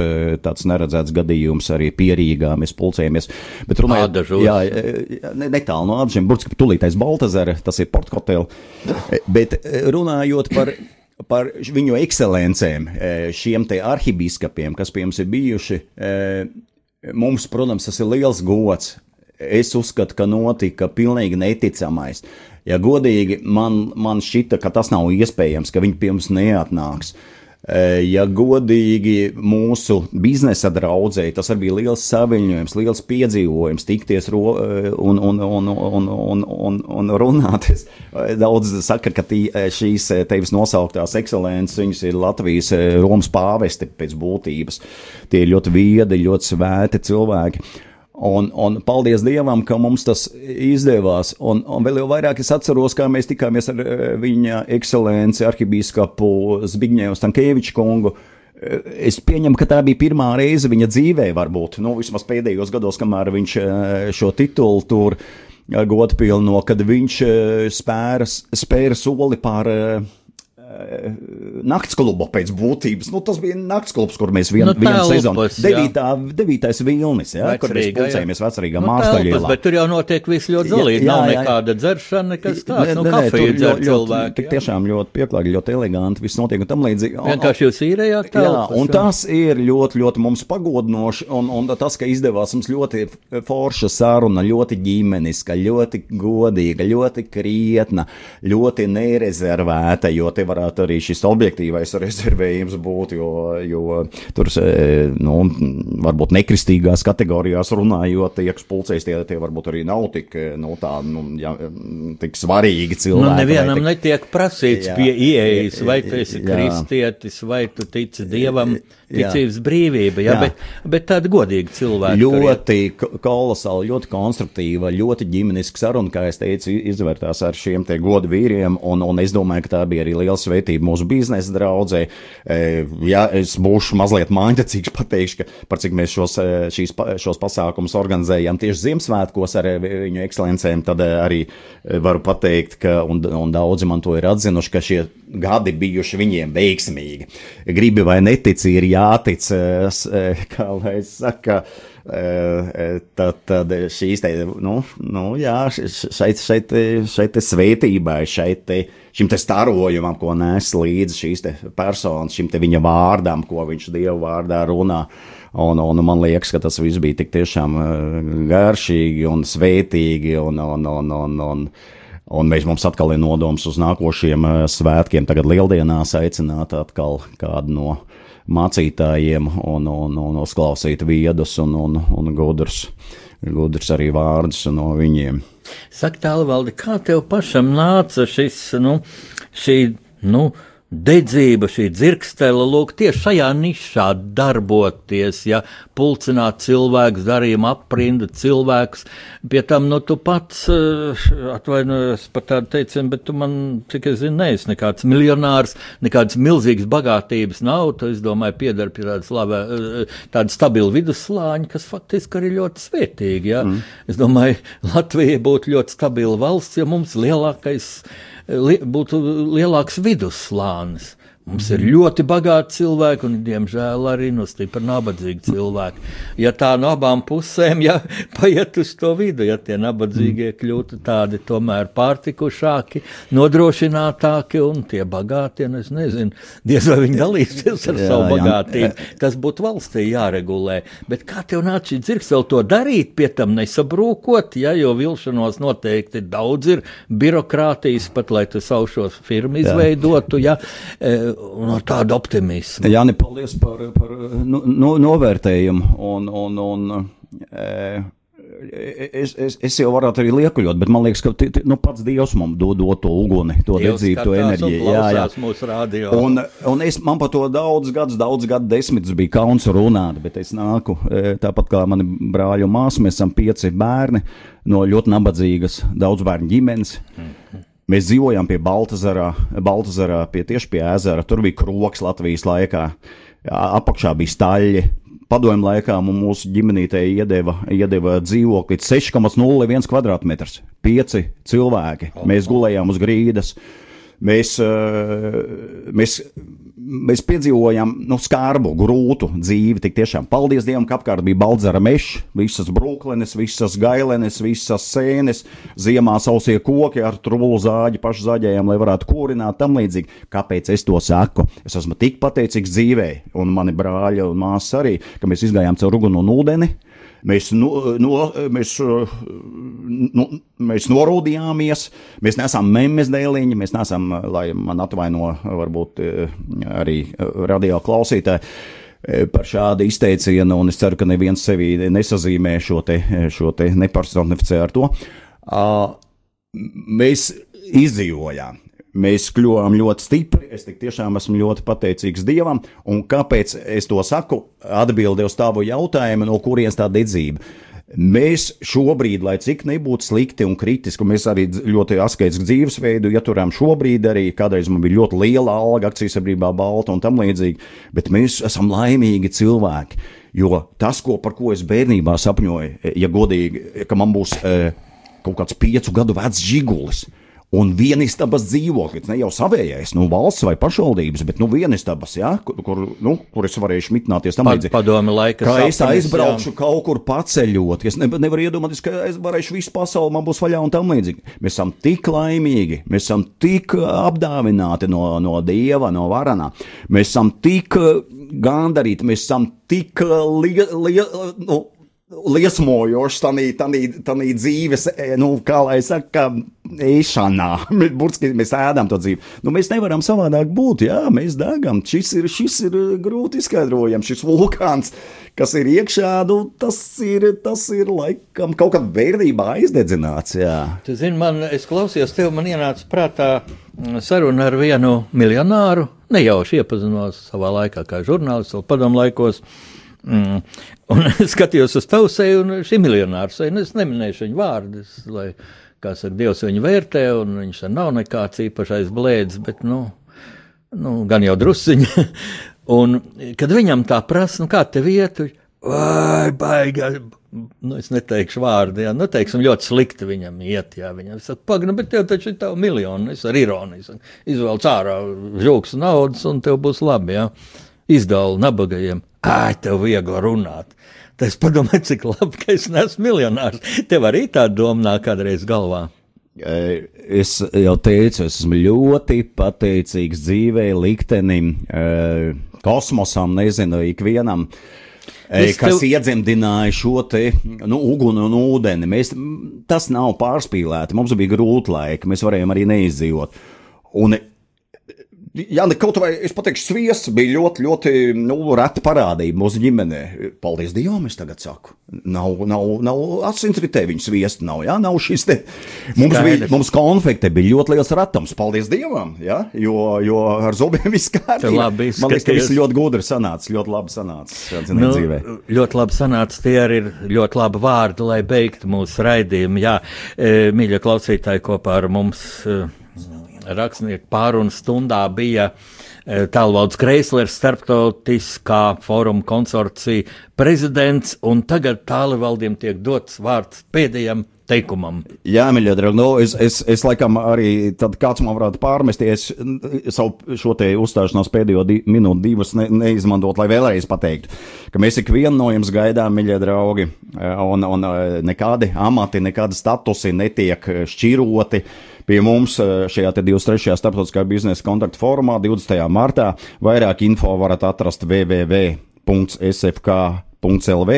tāds neredzēts gadījums arī pierīgā, mēs pulcējamies. Bet runājot, jā, netālu no Ādžiem, burtiski tulītais Baltazara, tas ir portkoteli. Bet runājot par par viņu ekscelencēm, e, šiem te arhibīskapiem, kas pie mums ir bijuši. E, mums, protams, tas ir liels gods. Es uzskatu, ka notika pilnīgi neticamais. Ja godīgi, man, man šķita, ka tas nav iespējams, ka viņi pie mums neatnāks. Uh, ja godīgi mūsu biznesa draudzēji, tas arī bija liels saviņojums, liels piedzīvojums, tikties ro, eh, un, un, un, un, un, un, un runāt. Eh, daudz saka, ka tī, šīs tevis nosauktās ekscelences, viņas ir Latvijas Romas pāvesti pēc būtības. Tie ir ļoti viedi, ļoti svēti cilvēki. Un, un paldies Dievam, ka mums tas izdevās. Un, un vēl jau vairāk es atceros, kā mēs tikāmies ar eh, viņa ekscelenci arhibīskapu Zbigņēvu Stankēviču kungu. Eh, es pieņemu, ka tā bija pirmā reize viņa dzīvē, varbūt, nu, vismaz pēdējos gados, kamēr viņš eh, šo titulu tur godpilno, kad viņš spēra, spēra soli pār Naktsklubu pēc būtības. Nu, tas bija naktsklubs, kur mēs vien, nu, vienu sezonu. Devītā, devītais vilnis, jā, Vecrīga, kur mēs pulcējamies vecrīgā nu, māstaļā. Bet tur jau notiek viss ļoti zalīgi. Nav nekāda dzeršana, nekas tāds. Nu, kafiju dzer cilvēki. Tik tiešām ļoti pieklājīgi, ļoti eleganti, viss notiek un tam līdzīgi. Vienkārši jūs īrējāt tā. Jā, un tas ir ļoti, ļoti mums pagodinoši, un, un tas, ka izdevās mums ļoti forša saruna, ļoti ģimeniska, ļoti godīga, ļoti krietna, ļoti nerezervēta, jo te var varētu arī šis objektīvais rezervējums būt, jo, jo tur, nu, varbūt nekristīgās kategorijās runājot, tie, kas pulcēs, tie, tie varbūt arī nav tik, nu, tā, nu, ja, tik svarīgi cilvēki. Nu, nevienam tik... netiek prasīts Jā. pie ieejas, vai tu esi Jā. kristietis, vai tu tici dievam, Jā. Ticības brīvība, jā, Jā. bet, bet cilvēki. tur ir. Ļoti ko- kolosāli, ļoti konstruktīva, ļoti ģimeniska saruna, kā es teicu, izvērtās ar šiem te godu vīriem, un, un es domāju, ka tā bija arī liela svētība mūsu biznesa draudzē. E, Ja es būšu mazliet māņķacīgs, pateikšu, ka par cik mēs šos, e, šīs, šos pasākumus organizējam tieši Ziemassvētkos ar e, viņu ekscelencēm, tad arī varu pateikt, ka, un, un daudzi man to ir atzinuši, ka šie gadi bijuši viņiem veiksmīgi. Gribi vai netici, ir jātic, e, s- e, kā lai es saka, Eh, tad, tad šīs te, nu, nu jā, šeit, šeit, šeit te svētībai, šeit te, šim te starojumam, ko nes līdzi šīs te personas, šim te viņa vārdam, ko viņš Dievu vārdā runā. Un, un man liekas, ka tas viss bija tik tiešām eh, garšīgi un svētīgi un, un, un, un, un Un mēs mums atkal ir nodoms uz nākošiem eh, svētkiem, tagad lieldienās aicināt atkal kādu no mācītājiem un, un, un uzklausīt viedus un, un, un gudrus, gudrus arī vārdus no viņiem. Saka, tālvaldi, kā tev pašam nāca šis, nu, šī, nu, dedzība, šī dzirkstele, lūk, tieši šajā nišā darboties, ja pulcināt cilvēkus, darījumu aprindu cilvēkus, pie tam, nu, tu pats, eh, atvainojos par tādu teicienu, bet tu man, cik es zinu, neesi nekāds miljonārs, nekāds milzīgs bagātības nav, tu, es domāju, piedar pie tādas laba, eh, tāda stabila vidusslāņa, kas faktiski arī ļoti svētīgi, ja. Mm. Es domāju, Latvija būtu ļoti stabila valsts, ja mums lielākais li, būtu lielāks vidusslānis. Mums ir ļoti bagāti cilvēki, un, diemžēl, arī no stipri nabadzīgi cilvēki. Ja tā no abām pusēm, ja paiet uz to vidu, ja tie nabadzīgie kļūtu tādi tomēr pārtikušāki, nodrošinātāki, un tie bagātie, nu, es nezinu, diez vai viņi dalīsies ar Jā, savu jā. bagātību. Tas būtu valstī jāregulē. Bet kā tev nāca šī dzirks vēl to darīt, pie tam nesabrūkot, ja, jo vilšanos noteikti daudz ir, birokrātijas pat, lai tu savu šo firmu izveidotu, ja, e, un ar tādu optimismu. Jāni, paldies par, par nu, nu, novērtējumu. Un, un, un, e, Es, es, es jau varētu arī liekuļot, bet man liekas, ka ti- ti- nu, pats Dievs mums dod, dod to uguni, to dedzību, to enerģiju. Jā, jā. Mūsu radio. Un, un es, man par to daudz gadus, daudz gadu desmitus bija kauns runāt, bet es nāku e, tāpat kā mani brāļi un māsas. Mēs esam pieci bērni no ļoti nabadzīgas daudz bērnu ģimenes. Mēs dzīvojām pie Baltazarā, Baltazarā pie, tieši pie ezera. Tur bija kroks Latvijas laikā, apakšā bija staļļi. Padomju laikā mūsu ģimenītē iedeva, iedeva dzīvokli 6,01 kvadrātmetrs. Pieci cilvēki. Mēs gulējām uz grīdas. Mēs, mēs, mēs piedzīvojām nu, skarbu, grūtu dzīvi. Tik tiešām paldies Dievam, ka apkārt bija baldzara mežs, visas brūklenes, visas gailenes, visas sēnes, ziemā sausie koki ar trūlu zāģi, pašu zāģējām, lai varētu kūrināt tam līdzīgi. Kāpēc es to saku? Es esmu tik pateicīgs dzīvē, un mani brāļi un māsas arī, ka mēs izgājām caur uguni un ūdeni. Mēs, no, no, mēs, uh, nu, mēs norūdījāmies, mēs nesam memes dēliņi, mēs nesam, uh, lai man atvaino varbūt uh, arī radio klausītāji. Par šādu izteicienu, un es ceru, ka neviens sevi nesazīmē šo te, šo te nepersonificē ar to. Mēs izdzīvojām. Mēs kļuvām ļoti stipri. Es tiešām esmu ļoti pateicīgs Dievam. Un kāpēc es to saku? Atbilde uz tavu jautājumu, no kurienes tā dedzība. Mēs šobrīd, lai cik nebūtu slikti un kritiski, un mēs arī ļoti asketisku dzīvesveidu ieturām šobrīd, arī kādreiz man bija ļoti liela alga, akcijas sabiedrībā balta un tam līdzīgi, bet mēs esam laimīgi cilvēki. Jo tas, ko, par ko es bērnībā sapņoju, ja godīgi, ka man būs e, kaut kāds piecu gadu vecs žigulis. Un vienistabas dzīvoklis, ne jau savējais, nu, valsts vai pašvaldības, bet, nu, vienistabas, jā, kur, kur, nu, kur es varēšu mitināties tam līdzīgi. padomi laika Kā es sapnis, aizbraukšu jā. kaut kur paceļot, es ne, nevaru iedomāties, ka es varēšu visu pasauli, man būs vaļā un tam līdzīgi. Mēs esam tik laimīgi, mēs esam tik apdāvināti no, no Dieva, no varanā. Mēs esam tik gandarīti, mēs esam tik lieli, li, nu, liesmojošs tanī dzīves, e, nu, kā lai saka, ēšanā. Burtiski mēs ēdam to dzīvi. Nu, mēs nevaram savādāk būt, jā, mēs degam. Šis ir, šis ir grūti izskaidrojams, šis vulkāns, kas ir iekšā, nu, tas ir, tas ir laikam kaut kādā vērtībā aizdedzināts, jā. Tu zini, man, es klausījos tev, man ienāca prātā saruna ar vienu miljonāru, nejauši iepazinos savā laikā kā žurnālists, vēl padomu laikos. Mm. Un es skatījos uz tavu seju, un šī miljonāra seja, nu, es neminēšu viņu vārdus, lai, kā saka, Dievs viņu vērtē, un viņš nav nekāds īpašais blēdz, bet, nu, nu gan jau drusciņi. un, kad viņam tā prasa, nu, kā te vietu, vai, baigā, nu, es neteikšu vārdu, jā, nu, teiksim, ļoti slikti viņam iet, jā, viņam saka, pag, nu, bet tev taču ir tavu miljonu, es ar ironiju, izvēl cārā žūks naudas, un tev būs labi, jā, izdala nabagajiem, ai, tev viegli runāt. Tad es padomāju, cik labi, ka es neesmu miljonārs. Tev arī tā doma nāk kādreiz galvā. Es jau teicu, es esmu ļoti pateicīgs dzīvē, liktenim, kosmosam, nezinu, ikvienam. Es kas tev... iedzemdināja šo te nu, uguni un ūdeni. Mēs, tas nav pārspīlēti. Mums bija grūti laiki, mēs varējām arī neizdzīvot. Un Jā, ne kaut vai es pateikšu, sviests bija ļoti, ļoti nu, reta parādība mūsu ģimenē. Paldies Dievam, es tagad saku. Nav, nav, nav asinsritē viņa sviesta, nav, jā, nav šis te. Mums Skaidrs. bija, mums konfekte bija ļoti liels ratums, paldies Dievam, jā, jo, jo ar zobiem viss kārtībā. Man liekas, ka viss ļoti gudri sanāca, ļoti labi sanāca. Nu, dzīvē. ļoti labi sanāca, tie arī ir ļoti labi vārdi, lai beigtu mūsu raidījumu. Jā, e, mīļa klausītāji kopā ar mums. E, rakstnieku pārunu stundā bija e, Tālvalds Kreislers, starptautiskā fóruma konsorcija prezidents, un tagad tālvaldiem tiek dots vārds pēdējam teikumam. Jā, mīļie draugi, nu, es, es, es laikam arī, tad kāds man varētu pārmesties savu šo te uzstāšanās pēdējo di minūti divas ne, neizmantot, lai vēlreiz pateiktu, ka mēs ikvienu no jums gaidām, mīļie draugi, un, un nekādi amati, nekādi statusi netiek šķiroti pie mums šajā 23. starptautiskā biznesa kontaktu formā 20. martā. Vairāk info varat atrast www.sfk. .lv.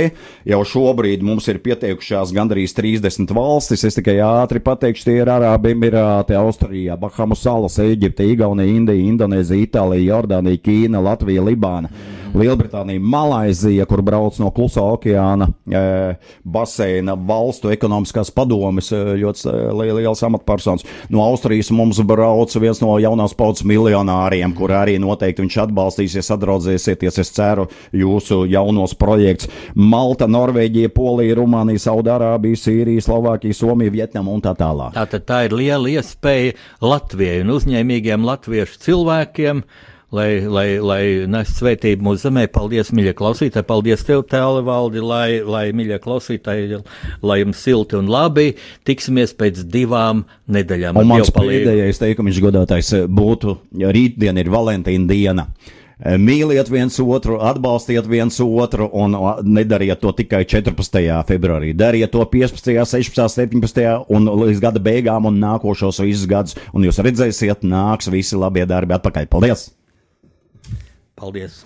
Jau šobrīd mums ir pieteikušās gandrīz 30 valstis. Es tikai ātri pateikšu, tie ir Arābu Emirāti, Austrija, Bahamu salas, Eģipte, Igaunija, Indija, Indonēzija, Itālija, Jordānija, Ķīna, Latvija, Libāna. Mm. Lielbritānija, Malaizija, kur brauc no Klusā okeāna e, baseina valstu ekonomiskās padomes, e, ļoti e, liels amatpersonas. No Austrijas mums brauc viens no jaunās paudzes miljonāriem, kur arī noteikti viņš atbalstīsies, atdraudzēsieties, es ceru, jūsu jaunos projekts. Malta, Norvēģija, Polija, Rumānija, Saudārābija, Sīrija, Slovākija, Somija, Vietnama un tā tālāk. Tātad tā ir liela iespēja Latvijai un uzņēmīgiem latviešu cilvēkiem lai, lai, lai nes svētību mūsu zemē. Paldies, mīļie klausītāji, paldies tev, Tēle Valdi, lai, lai mīļie klausītāji, lai jums silti un labi. Tiksimies pēc divām nedēļām. Un mans pēdējais teikums, godātais, būtu, ja rītdien ir Valentīna diena. Mīliet viens otru, atbalstiet viens otru un nedariet to tikai 14. februārī. Dariet to 15., 16., 17. un līdz gada beigām un nākošos visus gadus, un jūs redzēsiet, nāks visi labie darbi atpakaļ. Paldies! Paldies!